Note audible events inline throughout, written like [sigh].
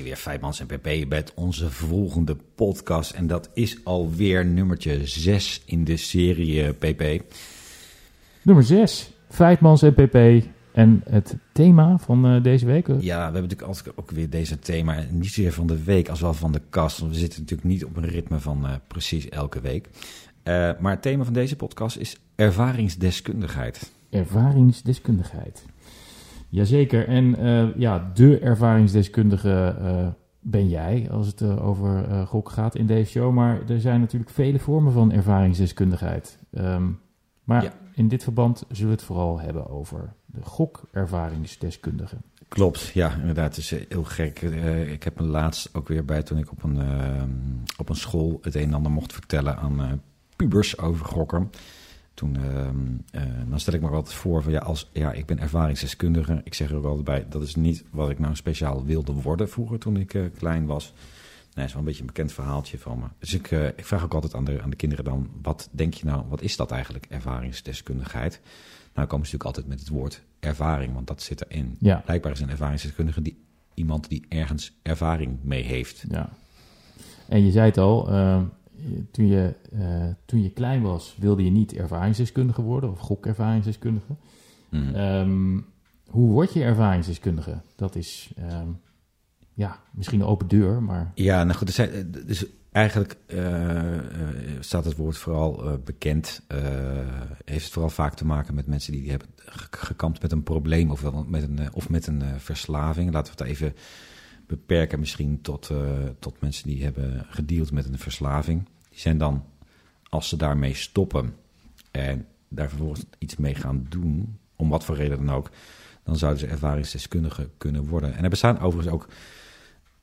Weer, Feitmans en PP, met onze volgende podcast. En dat is alweer nummertje 6 in de serie eh, PP. Nummer 6. Feitmans en PP. En het thema van eh, deze week? eh, Ja, we hebben natuurlijk altijd ook weer deze thema, niet zozeer van de week als wel van de kast. Want we zitten natuurlijk niet op een ritme van precies elke week. Maar het thema van deze podcast is ervaringsdeskundigheid. Ervaringsdeskundigheid. Jazeker. En eh, ja, de ervaringsdeskundige eh, ben jij als het eh, over gok gaat in deze show. Maar er zijn natuurlijk vele vormen van ervaringsdeskundigheid. Ehm, maar Ja. in dit verband zullen we het vooral hebben over de gokervaringsdeskundige. Klopt, ja, inderdaad. Het is heel gek. Ik heb me laatst ook weer bij toen ik op een, eh, op een school het een en ander mocht vertellen aan pubers over gokken. Toen, ehm, eh, dan stel ik me altijd voor van ja, als, ja, ik ben ervaringsdeskundige. Ik zeg er ook altijd bij, dat is niet wat ik nou speciaal wilde worden vroeger toen ik eh, klein was. Nee, is wel een beetje een bekend verhaaltje van me. Dus ik, eh, ik vraag ook altijd aan de, aan de kinderen dan, wat denk je nou, wat is dat eigenlijk, ervaringsdeskundigheid? Nou, komen ze natuurlijk altijd met het woord ervaring, want dat zit erin. Ja. Blijkbaar is een ervaringsdeskundige die, iemand die ergens ervaring mee heeft. Ja. En je zei het al, eh, toen, je, eh, toen je klein was, wilde je niet ervaringsdeskundige worden of gokervaringsdeskundige. Mm. Hoe word je ervaringsdeskundige? Dat is ehm, ja, misschien een open deur, maar Ja, nou goed, er zijn, dus eigenlijk eh, eh, staat het woord vooral eh, bekend. heeft het vooral vaak te maken met mensen die hebben ge- gekampt met een probleem of, wel met een, of met een verslaving. Laten we het even beperken misschien tot, tot mensen die hebben gedeeld met een verslaving. Die zijn dan, als ze daarmee stoppen en daar vervolgens iets mee gaan doen, om wat voor reden dan ook, dan zouden ze ervaringsdeskundige kunnen worden. En er bestaan overigens ook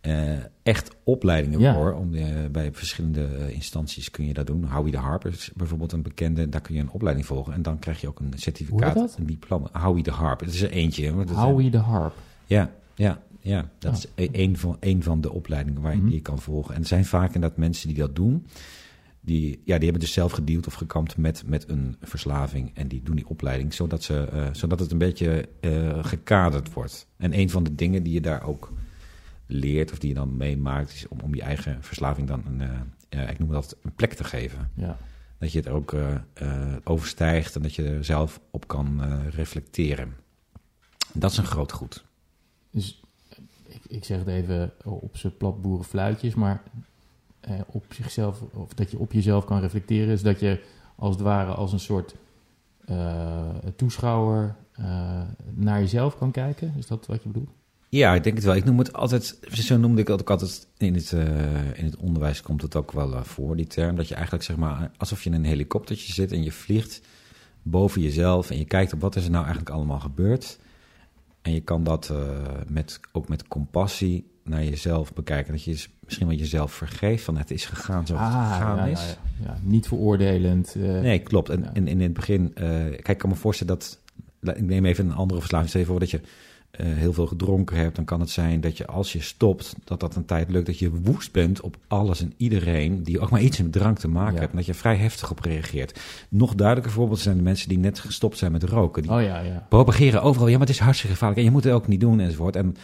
eh, echt opleidingen Ja. voor. Om, eh, bij verschillende eh, instanties kun je dat doen. Howie de Harp is bijvoorbeeld een bekende. Daar kun je een opleiding volgen. En dan krijg je ook een certificaat, een diploma. Howie de Harp. Het is er eentje. Howie de Harp. ja, ja, ja. Dat Ah. is e- een van, een van de opleidingen waar je, Mhm. die je kan volgen. En er zijn vaak inderdaad mensen die dat doen. Die, ja, die hebben dus zelf gedeeld of gekampt met, met een verslaving. En die doen die opleiding zodat, ze, eh, zodat het een beetje eh, gekaderd wordt. En een van de dingen die je daar ook leert of die je dan meemaakt... is om, om je eigen verslaving dan een, eh, ik noem dat een plek te geven. Ja. Dat je het ook overstijgt en dat je er zelf op kan reflecteren. Dat is een groot goed. Dus ik, ik zeg het even op zijn plat boerenfluitjes, maar eh, op zichzelf, of dat je op jezelf kan reflecteren, is dat je als het ware als een soort eh, toeschouwer eh, naar jezelf kan kijken. Is dat wat je bedoelt? Ja, ik denk het wel. Ik noem het altijd, zo noemde ik het ook altijd in het, eh, in het onderwijs komt het ook wel voor, die term. Dat je eigenlijk zeg maar, alsof je in een helikoptertje zit en je vliegt boven jezelf en je kijkt op wat is er nou eigenlijk allemaal gebeurd. En je kan dat eh, met, ook met compassie naar jezelf bekijken. Dat je dus misschien wel jezelf vergeeft van het is gegaan zoals het gegaan Ah, ja, is. ja, ja. Ja, niet veroordelend. eh, Nee, klopt. En, in het begin, eh, kijk, ik kan me voorstellen dat, ik neem even een andere verslaving, stel je voor dat je eh, heel veel gedronken hebt, dan kan het zijn dat je als je stopt, dat dat een tijd lukt, dat je woest bent op alles en iedereen die ook maar iets met drank te maken Ja. heeft en dat je vrij heftig op reageert. Nog duidelijker voorbeeld zijn de mensen die net gestopt zijn met roken. Die Oh ja, ja. propageren overal, ja, maar het is hartstikke gevaarlijk en je moet het ook niet doen enzovoort. En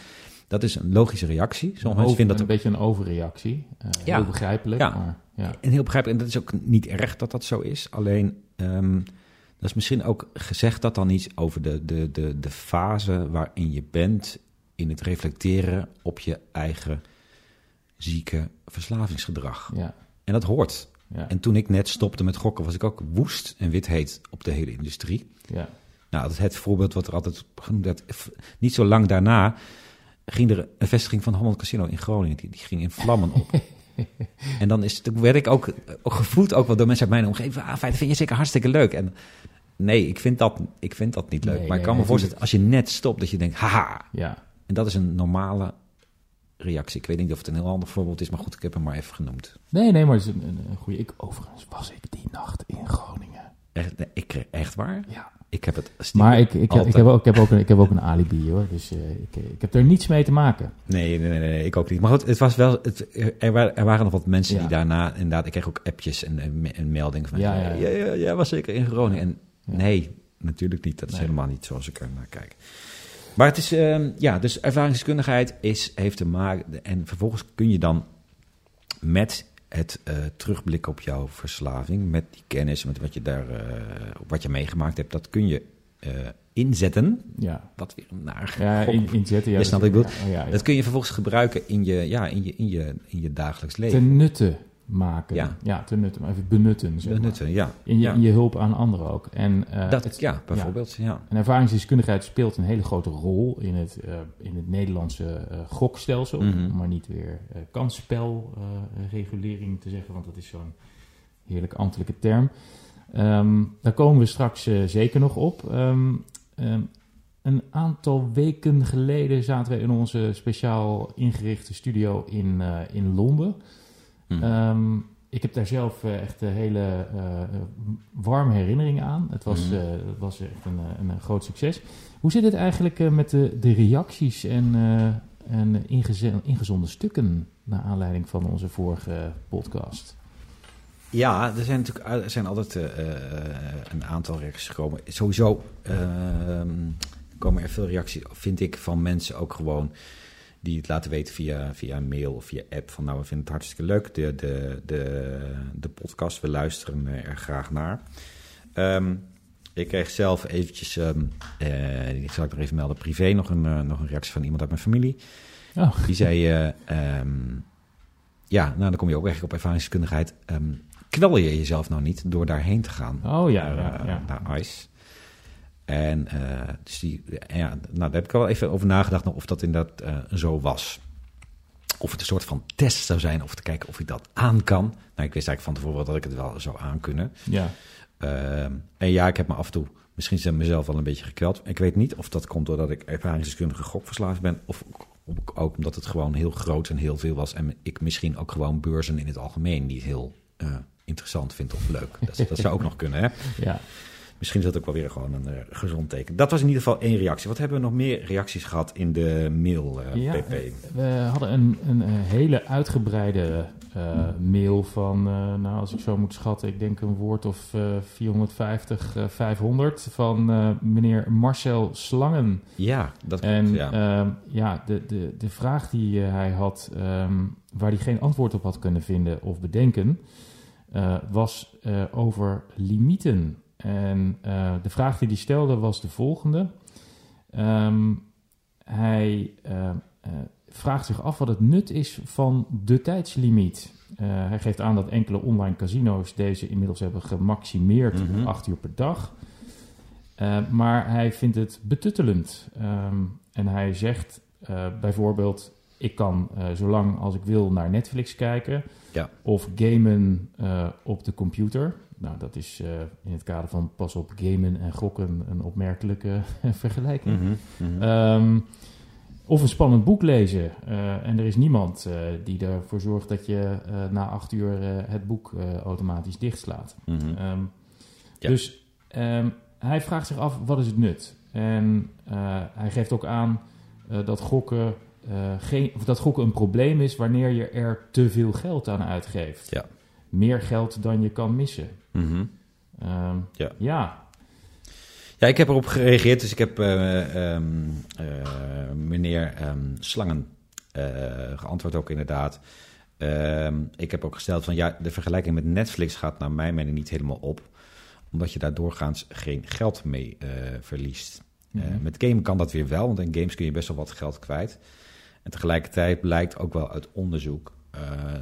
dat is een logische reactie. Sommige Een, mensen vinden een dat beetje een overreactie. Eh, Ja. Heel begrijpelijk, Ja. maar ja. En heel begrijpelijk, en dat is ook niet erg dat dat zo is. Alleen, ehm dat is misschien ook gezegd dat dan iets over de, de, de, de fase waarin je bent in het reflecteren op je eigen zieke verslavingsgedrag. ja, En dat hoort. ja, En toen ik net stopte met gokken, was ik ook woest en wit heet op de hele industrie. ja. Nou, dat is het voorbeeld wat er altijd genoemd werd. Niet zo lang daarna ging er een vestiging van Holland Casino in Groningen. Die, die ging in vlammen op. [laughs] en dan is, toen werd ik ook, ook gevoed ook wel door mensen uit mijn omgeving. Ah, fijn, vind je zeker hartstikke leuk. En nee, ik vind dat, ik vind dat niet leuk. Nee, maar ik nee, kan me voorstellen, als je net stopt, dat je denkt, haha. ja. En dat is een normale reactie. Ik weet niet of het een heel ander voorbeeld is, maar goed, ik heb hem maar even genoemd. Nee, nee, maar het is een, een, een goede. Ik, overigens was ik die nacht in Groningen. Echt, nee, ik, echt waar? Ja. Ik heb het Maar ik, ik, ik, heb ook, ik, heb ook een, ik heb ook een alibi hoor. Dus eh, ik, ik heb er niets mee te maken. Nee, nee, nee, nee, ik ook niet. Maar goed, het was wel, het, er, waren, er waren nog wat mensen Ja. die daarna, inderdaad, ik kreeg ook appjes en, en, me- en meldingen van, Ja, ja, ja, ja, ja. ja, jij was zeker in Groningen. En. Nee, natuurlijk niet. Dat is Nee. helemaal niet zoals ik er naar kijk. Maar het is, ehm, ja, dus ervaringsdeskundigheid is, heeft te maken. En vervolgens kun je dan met het eh, terugblikken op jouw verslaving, met die kennis, met wat je daar, eh, wat je meegemaakt hebt, dat kun je eh, inzetten. Ja, Wat weer naar. ja in, inzetten. Ja, wat ik ja, ja, ja. Dat kun je vervolgens gebruiken in je, ja, in je, in je, in je dagelijks leven. Ten nutte maken. Ja. Ja, ten nutte. Maar even benutten. Zeg maar. Benutten, ja. In je, ja. in je hulp aan anderen ook. En, eh, dat, het- ja, bijvoorbeeld. Ja. En ervaringsdeskundigheid speelt een hele grote rol in het, eh, in het Nederlandse eh, gokstelsel. Mhm. Om maar niet weer kansspelregulering te zeggen, want dat is zo'n heerlijk ambtelijke term. Ehm, daar komen we straks zeker nog op. Ehm, ehm, een aantal weken geleden zaten we in onze speciaal ingerichte studio in, in Londen. Hm. Ehm, ik heb daar zelf eh, echt een hele eh, eh, warme herinneringen aan. Het was, eh, het was echt een, eh, een, eh, groot succes. Hoe zit het eigenlijk eh, met de, de reacties en, eh en ingezonden stukken... naar aanleiding van onze vorige podcast? Ja, er zijn natuurlijk er zijn altijd eh, eh, een aantal reacties gekomen. Sowieso ehm, komen er veel reacties, vind ik, van mensen ook gewoon die het laten weten via, via mail of via app. Van nou, we vinden het hartstikke leuk, de, de, de, de podcast. We luisteren eh, er graag naar. Ehm, ik kreeg zelf eventjes, ehm eh, ik zal ik nog even melden, privé nog een, eh, nog een reactie van iemand uit mijn familie. Oh, Die zei, eh, ehm, ja, nou dan kom je ook eigenlijk op ervaringsdeskundigheid. Ehm kwel je jezelf nou niet door daarheen te gaan oh ja, ja, ja. naar ICE. En dus dus die, ja, nou, daar heb ik wel even over nagedacht nog of dat inderdaad eh, zo was. Of het een soort van test zou zijn, of te kijken of ik dat aan kan. Nou, ik wist eigenlijk van tevoren dat ik het wel zou aankunnen. ja. Ehm, en ja, ik heb me af en toe misschien zijn mezelf wel een beetje gekweld. Ik weet niet of dat komt doordat ik ervaringsdeskundige gokverslaafd ben. Of ook- ook omdat het gewoon heel groot en heel veel was. En ik misschien ook gewoon beurzen in het algemeen niet heel eh, interessant vind of leuk. Dat, dat zou ook nog kunnen, hè? ja. Misschien is dat ook wel weer gewoon een eh, gezond teken. Dat was in ieder geval één reactie. Wat hebben we nog meer reacties gehad in de mail, eh, Ja, PP? We hadden een, een, eh, hele uitgebreide eh, mail van, eh, nou als ik zo moet schatten, ik denk een woord of eh, 450, eh, 500 van eh, meneer Marcel Slangen. Ja, dat klopt. En ja. ja, ja de, de, de vraag die eh, hij had, ehm, waar hij geen antwoord op had kunnen vinden of bedenken, eh, was eh, over limieten. En eh, de vraag die hij stelde was de volgende. Ehm, hij eh, eh, vraagt zich af wat het nut is van de tijdslimiet. Eh, hij geeft aan dat enkele online casino's deze inmiddels hebben gemaximeerd Mhm. op acht uur per dag. Maar hij vindt het betuttelend. Ehm, en hij zegt bijvoorbeeld: Ik kan eh, zolang als ik wil naar Netflix kijken. Ja. Of gamen op de computer. Nou, dat is eh, in het kader van pas op gamen en gokken een opmerkelijke [laughs] vergelijking. Mhm, mhm. Ehm, of een spannend boek lezen. Eh, en er is niemand eh, die ervoor zorgt dat je na acht uur het boek automatisch dichtslaat. Mhm. Ehm, Ja. Dus ehm, hij vraagt zich af, wat is het nut? En hij geeft ook aan dat, gokken, geen, of dat gokken een probleem is wanneer je er te veel geld aan uitgeeft. Ja. Meer geld dan je kan missen. Mhm. Ehm, Ja. ja. Ja, ik heb erop gereageerd. Dus ik heb eh, ehm, eh, meneer ehm, Slangen eh, geantwoord ook inderdaad. Ik heb ook gesteld van ja, de vergelijking met Netflix gaat naar mijn mening niet helemaal op. Omdat je daar doorgaans geen geld mee verliest. Mhm. met gamen kan dat weer wel, want in games kun je best wel wat geld kwijt. En tegelijkertijd blijkt ook wel uit onderzoek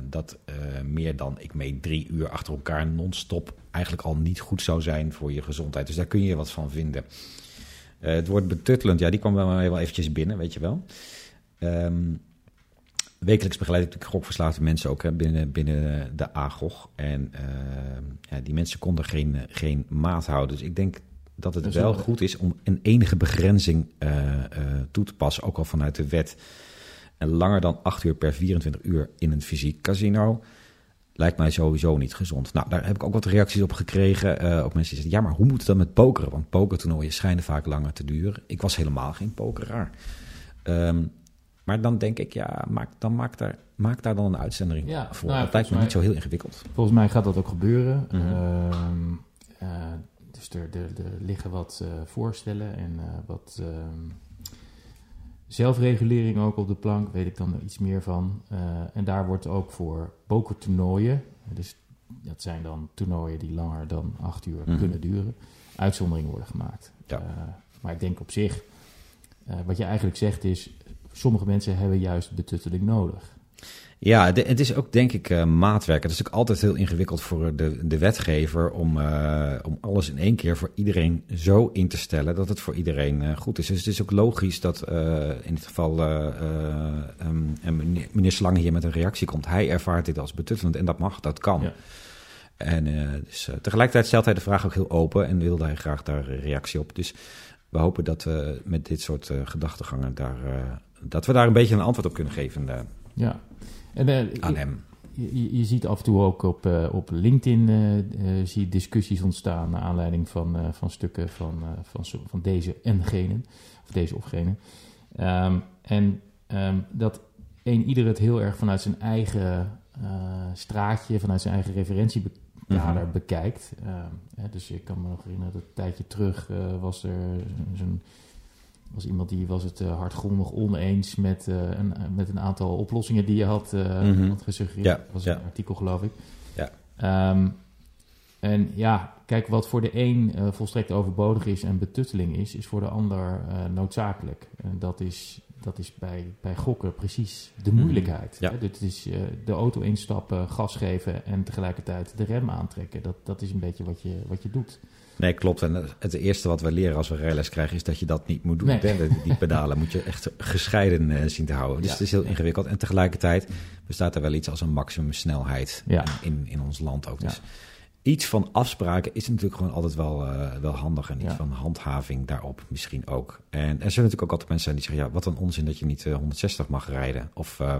dat eh, meer dan ik mee drie uur achter elkaar non-stop eigenlijk al niet goed zou zijn voor je gezondheid. Dus daar kun je wat van vinden. Eh, het woord betuttelend, ja, die kwam bij mij wel eventjes binnen, weet je wel. Ehm, wekelijks begeleid ik gokverslaafde mensen ook hè, binnen, binnen de AGOG. En ehm, ja, die mensen konden geen, eh, geen maat houden. Dus ik denk dat het wel goed is om een enige begrenzing eh, eh, toe te passen, ook al vanuit de wet. En langer dan 8 uur per 24 uur in een fysiek casino lijkt mij sowieso niet gezond. Nou, daar heb ik ook wat reacties op gekregen. eh ook mensen die zeggen, ja, maar hoe moet het dan met pokeren? Want pokertoernooien schijnen vaak langer te duren. Ik was helemaal geen pokeraar. Ehm, maar dan denk ik, ja, maak, dan maak, daar, maak daar dan een uitzending Ja, voor. nou ja, dat lijkt me niet zo heel ingewikkeld. Volgens mij gaat dat ook gebeuren. Mhm. Ehm, eh, dus er, er, er liggen wat eh, voorstellen en wat, ehm, zelfregulering ook op de plank, weet ik dan iets meer van. Eh, en daar wordt ook voor pokertoernooien, dus dat zijn dan toernooien die langer dan acht uur Mhm. kunnen duren, uitzonderingen worden gemaakt. Ja. Eh, maar ik denk op zich, eh, wat je eigenlijk zegt is, sommige mensen hebben juist betutteling nodig. Ja, de- het is ook denk ik eh, maatwerk. Het is ook altijd heel ingewikkeld voor de, de wetgever om, eh, om alles in één keer voor iedereen zo in te stellen dat het voor iedereen eh, goed is. Dus het is ook logisch dat in dit geval eh, eh, ehm, en meneer, meneer Slang hier met een reactie komt. Hij ervaart dit als betuttelend en dat mag, dat kan. Ja. En dus, tegelijkertijd stelt hij de vraag ook heel open en wilde hij graag daar een reactie op. Dus we hopen dat we met dit soort gedachtegangen daar, dat we daar een beetje een antwoord op kunnen geven Ja. En, eh, aan hem. Je, ziet af en toe ook op, eh, op LinkedIn eh, zie je discussies ontstaan naar aanleiding van, van stukken van, van, van deze en gene, of deze of gene. Ehm, en ehm, dat een ieder het heel erg vanuit zijn eigen straatje, vanuit zijn eigen referentiekader Mhm. bekijkt. Ehm, hè, dus ik kan me nog herinneren dat een tijdje terug was er zo'n was iemand die was het eh, hardgrondig oneens met, eh, een, met een aantal oplossingen die je had, eh, Mhm. had gesuggereerd. Ja, Dat was ja. een artikel, geloof ik. Ja. Ehm, en ja, kijk, wat voor de een eh, volstrekt overbodig is en betutteling is, is voor de ander eh, noodzakelijk. En dat is, dat is bij, bij gokken precies de Mhm. moeilijkheid. Ja. Hè? Dit is eh, de auto instappen, gas geven en tegelijkertijd de rem aantrekken. Dat, dat is een beetje wat je, wat je doet. Nee, klopt. En het eerste wat we leren als we rijles krijgen is dat je dat niet moet doen. Nee. Die- pedalen moet je echt gescheiden eh, zien te houden. Dus Ja. het is heel ingewikkeld. En tegelijkertijd bestaat er wel iets als een maximumsnelheid Ja. in, in ons land ook. Dus iets van afspraken is natuurlijk gewoon altijd wel, eh, wel handig. En iets Ja. van handhaving daarop misschien ook. En er zullen natuurlijk ook altijd mensen zijn die zeggen... ja, wat een onzin dat je niet eh, 160 mag rijden. Of... eh,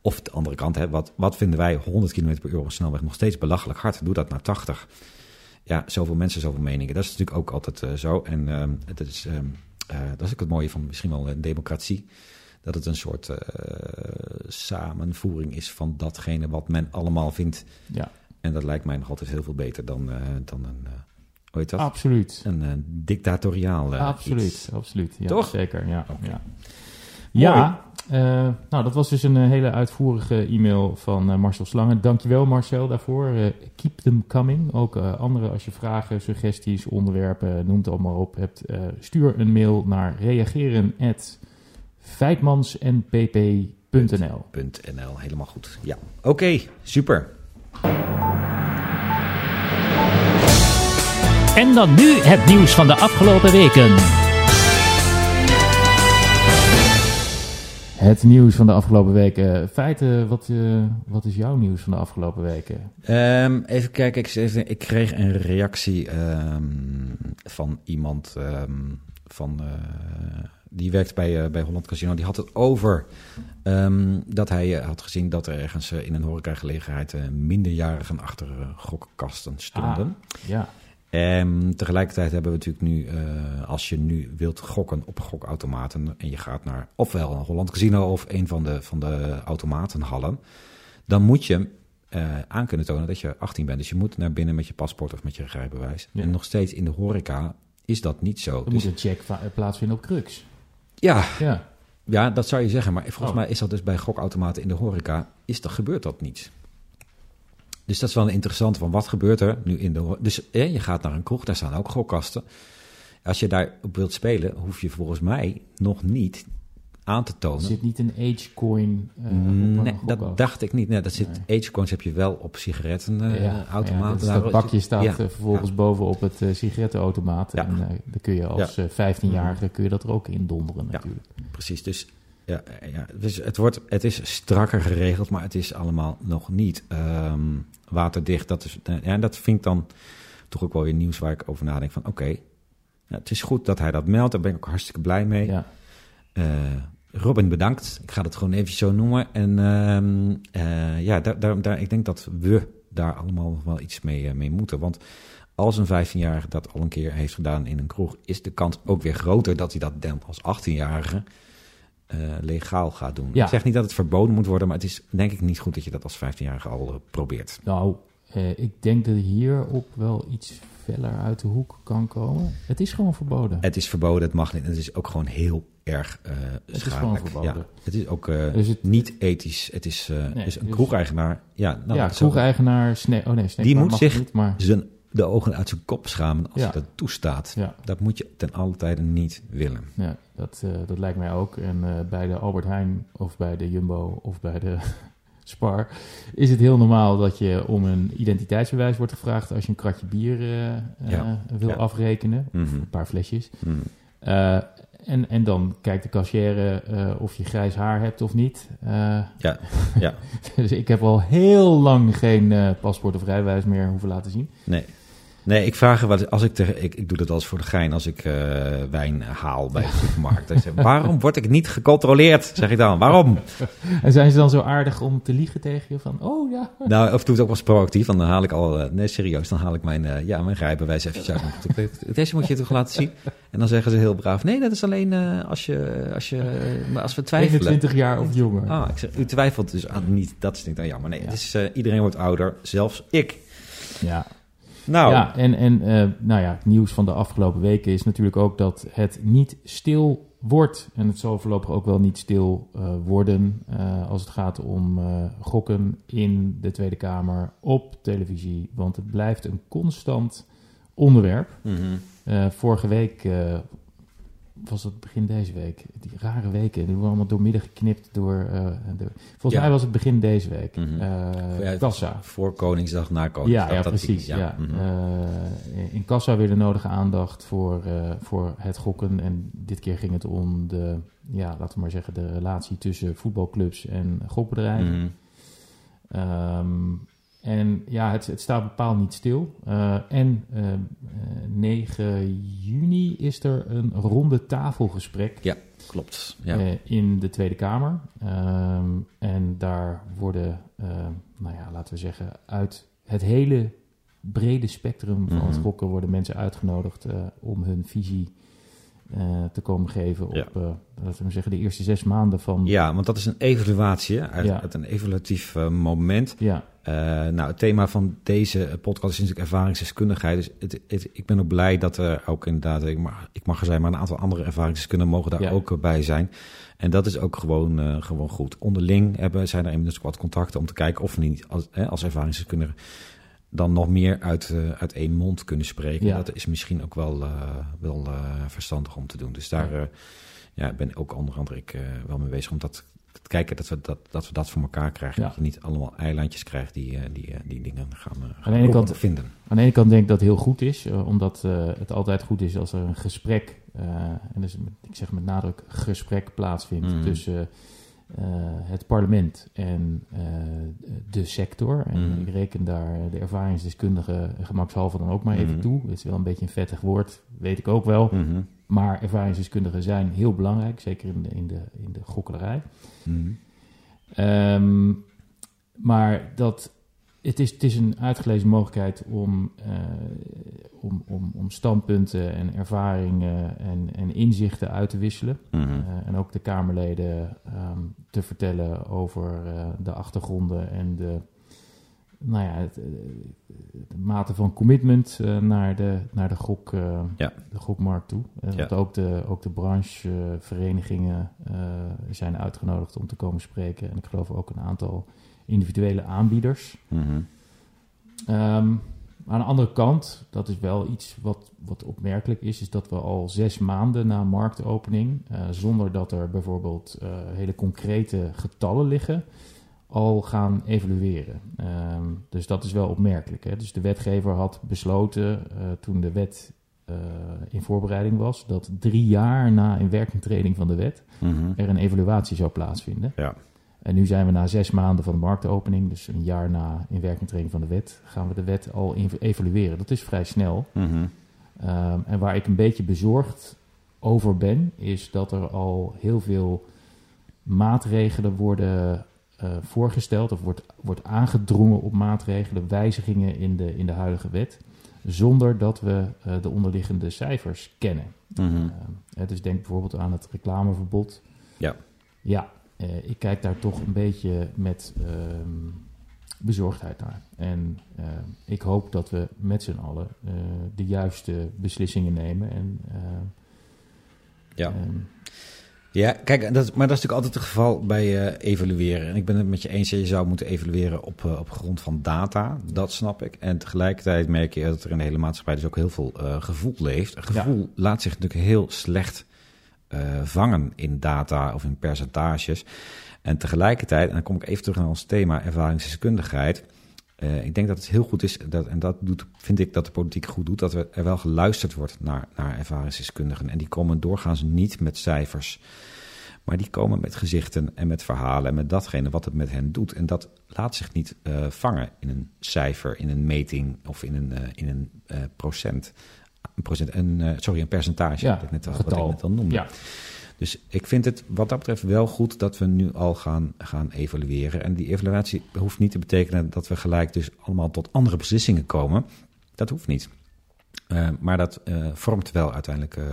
of de andere kant, hè, wat, wat vinden wij 100 km per uur op een snelweg nog steeds belachelijk hard? Doe dat naar 80. Ja, zoveel mensen, zoveel meningen. Dat is natuurlijk ook altijd eh, zo. En ehm, het is, ehm, eh, dat is ook het mooie van misschien wel een democratie. Dat het een soort eh, samenvoering is van datgene wat men allemaal vindt. Ja, En dat lijkt mij nog altijd heel veel beter dan, eh, dan een, eh, hoe heet dat? absoluut. Een eh, dictatoriaal eh, absoluut, iets. absoluut. Ja, Toch? Zeker, ja. Ja, eh, nou dat was dus een eh, hele uitvoerige e-mail van eh, Marcel Slangen. Dankjewel Marcel daarvoor. Keep them coming. Ook andere, als je vragen, suggesties, onderwerpen, noem het allemaal op hebt. eh, stuur een mail naar reageren at feitmansnpp.nl .nl, helemaal goed. Ja, oké, super. En dan nu het nieuws van de afgelopen weken. Het nieuws van de afgelopen weken. Feiten, wat, eh, wat is jouw nieuws van de afgelopen weken? Ehm, even kijken, ik, even- ik kreeg een reactie ehm, van iemand ehm, van, eh, die werkt bij, eh, bij Holland Casino. Die had het over dat hij had gezien dat er ergens in een horecagelegenheid minderjarigen achter gokkasten stonden. Ja, En tegelijkertijd hebben we natuurlijk nu, eh, als je nu wilt gokken op gokautomaten en je gaat naar ofwel een Holland Casino of een van de, van de automatenhallen, dan moet je eh, aan kunnen tonen dat je 18 bent. Dus je moet naar binnen met je paspoort of met je rijbewijs. Ja. En nog steeds in de horeca is dat niet zo. er Dus, moet een check va- plaatsvinden op Crux. ja, Ja, ja, dat zou je zeggen. Maar volgens Oh. mij is dat dus bij gokautomaten in de horeca, is dat, gebeurt dat niet. Dus dat is wel interessant, van wat gebeurt er nu in de Dus eh, je gaat naar een kroeg, daar staan ook gokkasten. Als je daarop wilt spelen, hoef je volgens mij nog niet aan te er tonen. zit niet een age-coin eh, op nee, dat dacht ik niet. Nee, dat zit, Nee. agecoins heb je wel op sigarettenautomaten. ja, automaten. ja, dat, dat bakje staat Ja, eh, vervolgens bovenop het eh, sigarettenautomaat. Ja. En eh, dan kun je als eh, 15-jarige kun je dat er ook in donderen natuurlijk. Precies, dus ja, ja, dus het, wordt, het is strakker geregeld, maar het is allemaal nog niet ehm, waterdicht. Dat, is, eh, ja, dat vind ik dan toch ook wel weer nieuws waar ik over nadenk van oké, ja, het is goed dat hij dat meldt, daar ben ik ook hartstikke blij mee. Ja. Eh, Robin, bedankt. Ik ga het gewoon even zo noemen. En ehm, eh, ja, daar, daar, daar, ik denk dat we daar allemaal nog wel iets mee, eh, mee moeten. Want als een 15-jarige dat al een keer heeft gedaan in een kroeg, is de kans ook weer groter dat hij dat dan als 18-jarige eh, legaal gaat doen. Ja. Ik zeg niet dat het verboden moet worden, maar het is denk ik niet goed dat je dat als 15-jarige al eh, probeert. Nou, eh, ik denk dat hierop wel iets feller uit de hoek kan komen. Het is gewoon verboden. Het is verboden, het mag niet. Het is ook gewoon heel erg eh is gewoon verboden. Ja, het is ook Dus het- niet ethisch. Het is, Nee, een dus- kroegeigenaar. Ja, nou, ja, kroegeigenaar, sne oh nee, snackbar Die moet zich- niet, maar zijn de ogen uit zijn kop schamen als hij dat toestaat. Dat moet je ten alle tijde niet willen. ja dat, eh, dat lijkt mij ook. En eh, bij de Albert Heijn of bij de Jumbo of bij de [laughs] Spar is het heel normaal dat je om een identiteitsbewijs wordt gevraagd als je een kratje bier eh, wil afrekenen. Of Mhm. een paar flesjes. Mhm. En, en dan kijkt de cashier of je grijs haar hebt of niet. Ja, ja. [laughs] dus ik heb al heel lang geen paspoort of rijbewijs meer hoeven laten zien. Nee. Nee, ik vraag er wat als ik tegen, ik, ik doe dat eens voor de gein als ik eh, wijn haal bij de supermarkt. Dan zeg ik, waarom word ik niet gecontroleerd? Zeg ik dan. Waarom? En zijn ze dan zo aardig om te liegen tegen je van, oh ja, Nou, of doe het ook wel eens proactief. Dan haal ik al, eh, nee serieus, dan haal ik mijn, eh, ja, mijn rijbewijs even uit. Deze moet je toch laten zien. En dan zeggen ze heel braaf, nee, dat is alleen als, je, als, je, maar als we twijfelen. 21 jaar of jonger. Ah, ik zeg, u twijfelt dus aan niet. Dat is niet dan jammer. Nee, Ja. het is, eh, iedereen wordt ouder, zelfs ik. Ja, Nou, ja en, en eh, nou ja, het nieuws van de afgelopen weken is natuurlijk ook dat het niet stil wordt. En het zal voorlopig ook wel niet stil eh, worden eh, als het gaat om gokken in de Tweede Kamer op televisie. Want het blijft een constant onderwerp. mhm. Vorige week was het begin deze week. Die rare weken, die worden allemaal doormidden geknipt door... eh, volgens Ja. mij was het begin deze week. Ja, Kassa. voor Koningsdag, na Koningsdag. Ja, ja precies. Ja. mhm. Eh, in Kassa weer de nodige aandacht voor, voor het gokken. En dit keer ging het om de, ja, laten we maar zeggen, de relatie tussen voetbalclubs en gokbedrijven. Mhm. Ehm, en ja, het, het staat bepaald niet stil. Eh, en eh, eh, 9 juni is er een ronde tafelgesprek Klopt. Ja. eh, in de Tweede Kamer. Ehm, en daar worden, eh, nou ja, laten we zeggen, uit het hele brede spectrum van het Mhm. gokken worden mensen uitgenodigd eh, om hun visie eh, te komen geven op, Ja. eh, laten we zeggen, de eerste zes maanden van... ja, want dat is een evaluatie, hè, uit, Ja. uit een evaluatief eh, moment. Ja, Eh, nou, het thema van deze podcast is natuurlijk ervaringsdeskundigheid. Dus het, het- ik ben ook blij dat er ook inderdaad, ik mag, ik mag er zijn, maar een aantal andere ervaringsdeskundigen mogen daar Ja. ook bij zijn. En dat is ook gewoon, eh, gewoon goed. Onderling hebben, zijn er inmiddels wat contacten om te kijken of we niet als, hè, als ervaringsdeskundige dan nog meer uit, eh, uit één mond kunnen spreken. Ja. Dat is misschien ook wel, wel verstandig om te doen. Dus daar Ja. ja, ben ik ook onder andere ik, eh, wel mee bezig om dat te kijken dat we dat, dat, we dat voor elkaar krijgen. Ja. Dat je niet allemaal eilandjes krijgt die, eh, die, eh, die dingen gaan, eh, gaan ene kant- vinden. Aan de ene kant denk ik dat het heel goed is, omdat het altijd goed is als er een gesprek, en dus ik zeg met nadruk gesprek plaatsvindt Mhm. tussen het parlement en de sector. En Mhm. ik reken daar de ervaringsdeskundige gemakshalve dan ook maar even Mhm. toe. Het is wel een beetje een vettig woord, weet ik ook wel. Mhm. Maar ervaringsdeskundigen zijn heel belangrijk, zeker in de, in de, in de gokkelerij. Mhm. Ehm, maar dat, het, is, het is een uitgelezen mogelijkheid om, eh, om, om, om standpunten en ervaringen en, en inzichten uit te wisselen. Mhm. Eh, en ook de Kamerleden ehm, te vertellen over eh, de achtergronden en de, nou ja, het, eh, de mate van commitment eh, naar, de, naar de, gok, eh, Ja. de gokmarkt toe. Ja. ook de, ook de brancheverenigingen zijn uitgenodigd om te komen spreken. En ik geloof ook een aantal individuele aanbieders. Mhm. Ehm, aan de andere kant, dat is wel iets wat, wat opmerkelijk is, is dat we al zes maanden na marktopening, zonder dat er bijvoorbeeld hele concrete getallen liggen, al gaan evalueren. Ehm, dus dat is wel opmerkelijk. Hè? Dus de wetgever had besloten eh, toen de wet eh, in voorbereiding was, dat drie jaar na inwerkingtreding van de wet Mhm. er een evaluatie zou plaatsvinden. Ja. En nu zijn we na zes maanden van de marktopening, dus een jaar na inwerkingtreding van de wet, gaan we de wet al evalueren. Dat is vrij snel. Mhm. Ehm, en waar ik een beetje bezorgd over ben, is dat er al heel veel maatregelen worden voorgesteld, of wordt, wordt aangedrongen op maatregelen, wijzigingen in de, in de huidige wet, zonder dat we eh, de onderliggende cijfers kennen. Ehm, het is denk bijvoorbeeld aan het reclameverbod. Ja. Ja, eh, ik kijk daar toch een beetje met ehm, bezorgdheid naar. En ik hoop dat we met z'n allen eh, de juiste beslissingen nemen. En, Ja. Ja, kijk, dat, maar dat is natuurlijk altijd het geval bij eh, evalueren. En ik ben het met je eens, je zou moeten evalueren op, eh, op grond van data. Dat snap ik. En tegelijkertijd merk je dat er in de hele maatschappij dus ook heel veel eh, gevoel leeft. Gevoel laat zich natuurlijk heel slecht vangen in data of in percentages. En tegelijkertijd, en dan kom ik even terug naar ons thema ervaringsdeskundigheid. Eh, ik denk dat het heel goed is, dat, en dat doet, vind ik dat de politiek goed doet, dat er, wel geluisterd wordt naar, naar ervaringsdeskundigen. En die komen doorgaans niet met cijfers, maar die komen met gezichten en met verhalen en met datgene wat het met hen doet. En dat laat zich niet eh, vangen in een cijfer, in een meting of in een, eh, in een procent. Een procent een, sorry, een percentage, Ja, ik net al, wat ik net al noemde. Ja, Dus ik vind het wat dat betreft wel goed dat we nu al gaan, gaan evalueren. En die evaluatie hoeft niet te betekenen dat we gelijk dus allemaal tot andere beslissingen komen. Dat hoeft niet. Eh, maar dat eh, vormt wel uiteindelijk eh,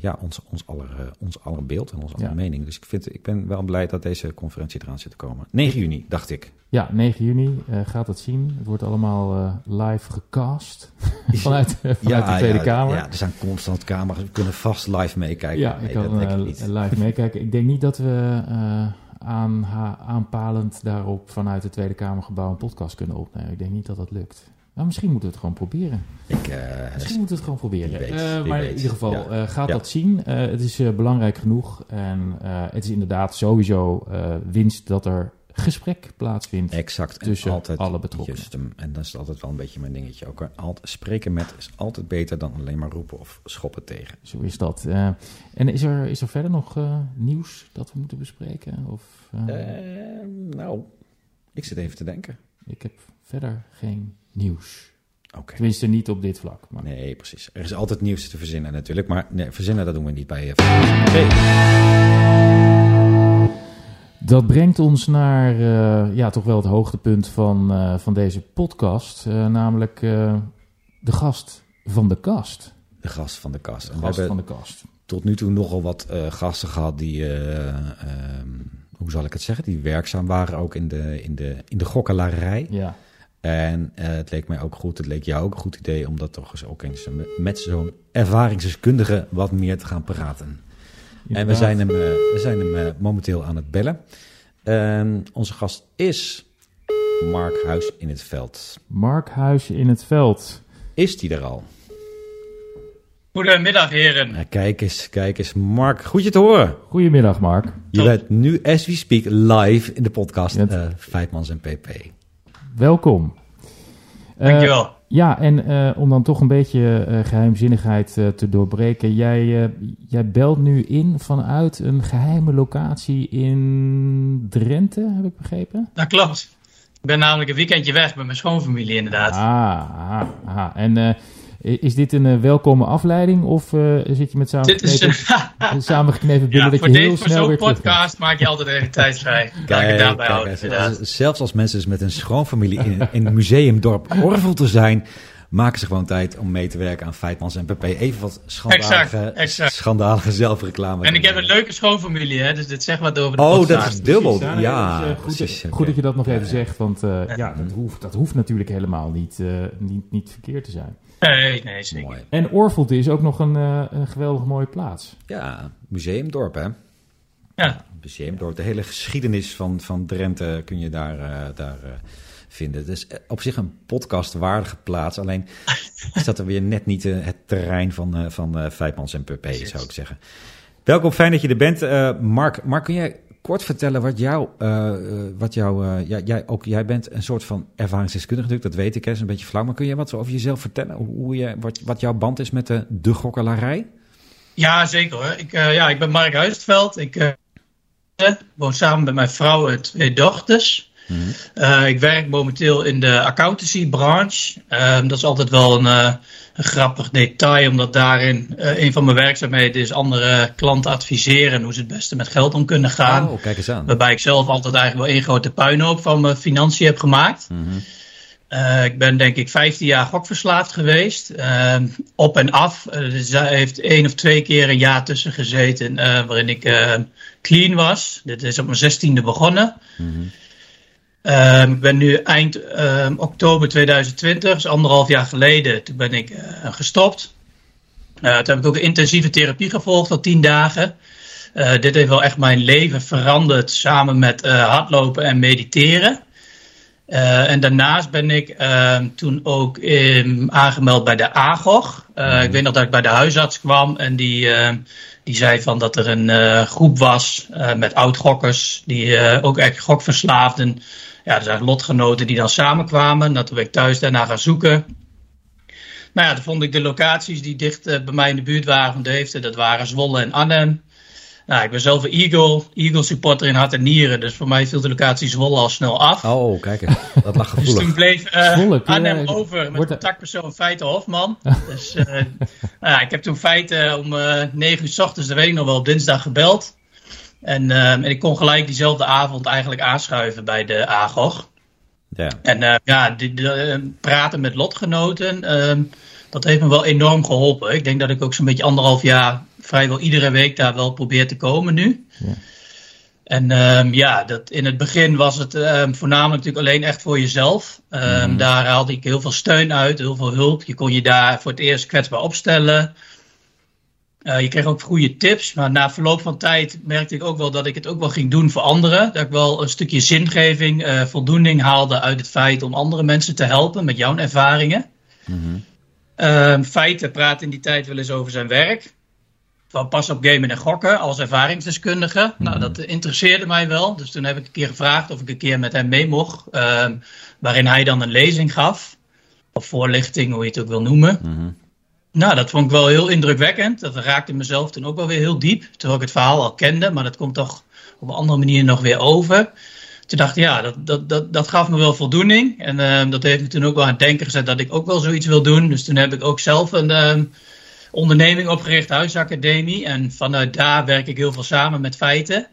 ja, ons, ons, aller, eh, ons aller beeld en onze aller mening. Dus ik, vind, ik ben wel blij dat deze conferentie eraan zit te komen. 9 juni, dacht ik. ja 9 juni eh, gaat het zien. Het wordt allemaal eh, live gecast [laughs] vanuit, eh, vanuit de Tweede ja, Kamer. Ja, er zijn constant camera's. We kunnen vast live meekijken. Ja, Nee, ik kan ik eh, niet. live meekijken. Ik denk niet dat we eh, aanha- aanpalend daarop vanuit het Tweede Kamergebouw een podcast kunnen opnemen. Ik denk niet dat dat lukt. Maar misschien moeten we het gewoon proberen. Ik, eh, Misschien moeten we het gewoon proberen. Weet, Eh, maar weet. in ieder geval, Ja. eh, gaat Ja. dat zien. Het is belangrijk genoeg. En het is inderdaad sowieso winst dat er gesprek plaatsvindt. Exact. En tussen altijd alle betrokkenen. just. En dat is altijd wel een beetje mijn dingetje ook. Altijd, spreken met is altijd beter dan alleen maar roepen of schoppen tegen. Zo is dat. En is er, is er verder nog nieuws dat we moeten bespreken? Of, nou, ik zit even te denken. Ik heb verder geen nieuws. Oké. Tenminste, niet op dit vlak. Maar... Nee, precies. Er is altijd nieuws te verzinnen natuurlijk. Maar nee, verzinnen dat doen we niet bij eh, Oké. Dat brengt ons naar eh, ja, toch wel het hoogtepunt van, eh, van deze podcast. namelijk de gast van de kast. De gast van de kast. De gast van de kast. tot nu toe nogal wat gasten gehad die, eh, ehm, hoe zal ik het zeggen, die werkzaam waren ook in de, in de, in de gokkelarij. Ja. En eh, het leek mij ook goed, het leek jou ook een goed idee om dat toch eens ook eens met zo'n ervaringsdeskundige wat meer te gaan praten. En we zijn hem, eh, we zijn hem eh, momenteel aan het bellen. Ehm, onze gast is Mark Huis in het Veld. Mark Huis in het veld. Is die er al? Goedemiddag, heren. Kijk eens, kijk eens. Mark, goed je te horen. Goedemiddag, Mark. Je Top. bent nu, as we speak, live in de podcast Vijfmans en PP. Welkom. Eh, Dankjewel. ja, en eh, om dan toch een beetje eh, geheimzinnigheid eh, te doorbreken. Jij, jij belt nu in vanuit een geheime locatie in Drenthe, heb ik begrepen? Dat klopt. Ik ben namelijk een weekendje weg met mijn schoonfamilie, inderdaad. Ah, aha, aha. En is dit een eh, welkome afleiding of eh, zit je met Dit is, [laughs] samengeknepen, samengeknepen billen ja, dat voor, je heel deze, snel zo'n weer terug bent? podcast maak je altijd even tijd vrij. Ik houden, inderdaad. zelfs als mensen dus met een schoonfamilie in, in het museumdorp Orvel te zijn, maken ze gewoon tijd om mee te werken aan Feitmans en PP. Even wat schandalige, Exact, exact. schandalige zelfreclame. En ik heb een leuke schoonfamilie, hè, dus dit zegt wat over de Oh, podcast. dat is dubbel. Precies, Ja, dat is, eh, goed, precies, goed oké. dat je dat nog even zegt, want eh, ja, dat, hoeft, dat hoeft natuurlijk helemaal niet, eh, niet, niet verkeerd te zijn. Nee, nee, zeker. Mooi. En Orvelte is ook nog een, eh, een geweldig mooie plaats. Ja, museumdorp hè. Ja, Museumdorp. De hele geschiedenis van, van Drenthe kun je daar, daar eh, vinden. Het is eh, op zich een podcastwaardige plaats. Alleen is dat er weer net niet eh, het terrein van, eh van Vijfmans en PP, Precies. zou ik zeggen. Welkom, fijn dat je er bent. Mark, Mark, kun jij kort vertellen wat jou, wat jou ja, jij, ook, jij bent een soort van ervaringsdeskundige natuurlijk, dat weet ik, hè, is een beetje flauw. Maar kun je wat over jezelf vertellen? Hoe, je, wat, wat jouw band is met de, de gokkelarij? ja zeker hoor. Ik, ja, ik ben Mark Huistveld. Ik woon samen met mijn vrouw en twee dochters. Eh, ik werk momenteel in de accountancy-branche. Ehm, dat is altijd wel een, eh, een grappig detail, omdat daarin eh, een van mijn werkzaamheden is andere klanten adviseren hoe ze het beste met geld om kunnen gaan. Oh, kijk eens aan. Waarbij ik zelf altijd eigenlijk wel één grote puinhoop van mijn financiën heb gemaakt. Mhm. Ik ben denk ik 15 jaar gokverslaafd geweest. Ehm, op en af. Dus daar heeft één of twee keer een jaar tussen gezeten waarin ik clean was. Dit is op mijn 16e begonnen. Mhm. Ehm, ik ben nu eind ehm, oktober 2020, dus anderhalf jaar geleden, toen ben ik eh, gestopt. Eh, toen heb ik ook een intensieve therapie gevolgd al tien dagen. Eh, dit heeft wel echt mijn leven veranderd samen met hardlopen en mediteren. En daarnaast ben ik ehm, toen ook aangemeld bij de AGOG. Ik weet nog dat ik bij de huisarts kwam en die, die zei van dat er een eh, groep was eh, met oud-gokkers, die eh, ook echt gokverslaafden. Ja, er zijn lotgenoten die dan samenkwamen. Toen ben ik thuis daarna gaan zoeken. Nou ja, toen vond ik de locaties die dicht bij mij in de buurt waren van Deventer. Dat waren Zwolle en Arnhem. Nou, ik ben zelf een Eagle, Eagle supporter in hart en nieren. Dus voor mij viel de locatie Zwolle al snel af. Oh, kijk eens. Dat lag [laughs] Dus toen gevoelig. bleef eh, Zwolle, kun Arnhem jij- over met er- contactpersoon Feite Hofman. [laughs] dus eh, nou ja, ik heb toen Feite om eh 9 uur s ochtends, de weet ik nog wel, op dinsdag gebeld. En, eh, en ik kon gelijk diezelfde avond eigenlijk aanschuiven bij de AGOG. Ja. En eh, ja, die, die, eh, praten met lotgenoten, ehm, dat heeft me wel enorm geholpen. Ik denk dat ik ook zo'n beetje anderhalf jaar vrijwel iedere week daar wel probeer te komen nu. Ja. En ehm, ja, dat, in het begin was het ehm, voornamelijk natuurlijk alleen echt voor jezelf. Ehm, Daar haalde ik heel veel steun uit, heel veel hulp. Je kon je daar voor het eerst kwetsbaar opstellen. Eh, je kreeg ook goede tips, maar na verloop van tijd merkte ik ook wel dat ik het ook wel ging doen voor anderen. Dat ik wel een stukje zingeving, eh, voldoening haalde uit het feit om andere mensen te helpen met jouw ervaringen. Ehm, feiten praat in die tijd wel eens over zijn werk. Van pas op gamen en gokken als ervaringsdeskundige. Nou, dat interesseerde mij wel. Dus toen heb ik een keer gevraagd of ik een keer met hem mee mocht. ehm, waarin hij dan een lezing gaf. Of voorlichting, hoe je het ook wil noemen. Nou, dat vond ik wel heel indrukwekkend. Dat raakte mezelf toen ook wel weer heel diep. Terwijl ik het verhaal al kende, maar dat komt toch op een andere manier nog weer over. Toen dacht ik, ja, dat, dat, dat, dat gaf me wel voldoening. En ehm, dat heeft me toen ook wel aan het denken gezet dat ik ook wel zoiets wil doen. Dus toen heb ik ook zelf een ehm, onderneming opgericht, Huisacademie. En vanuit daar werk ik heel veel samen met feiten.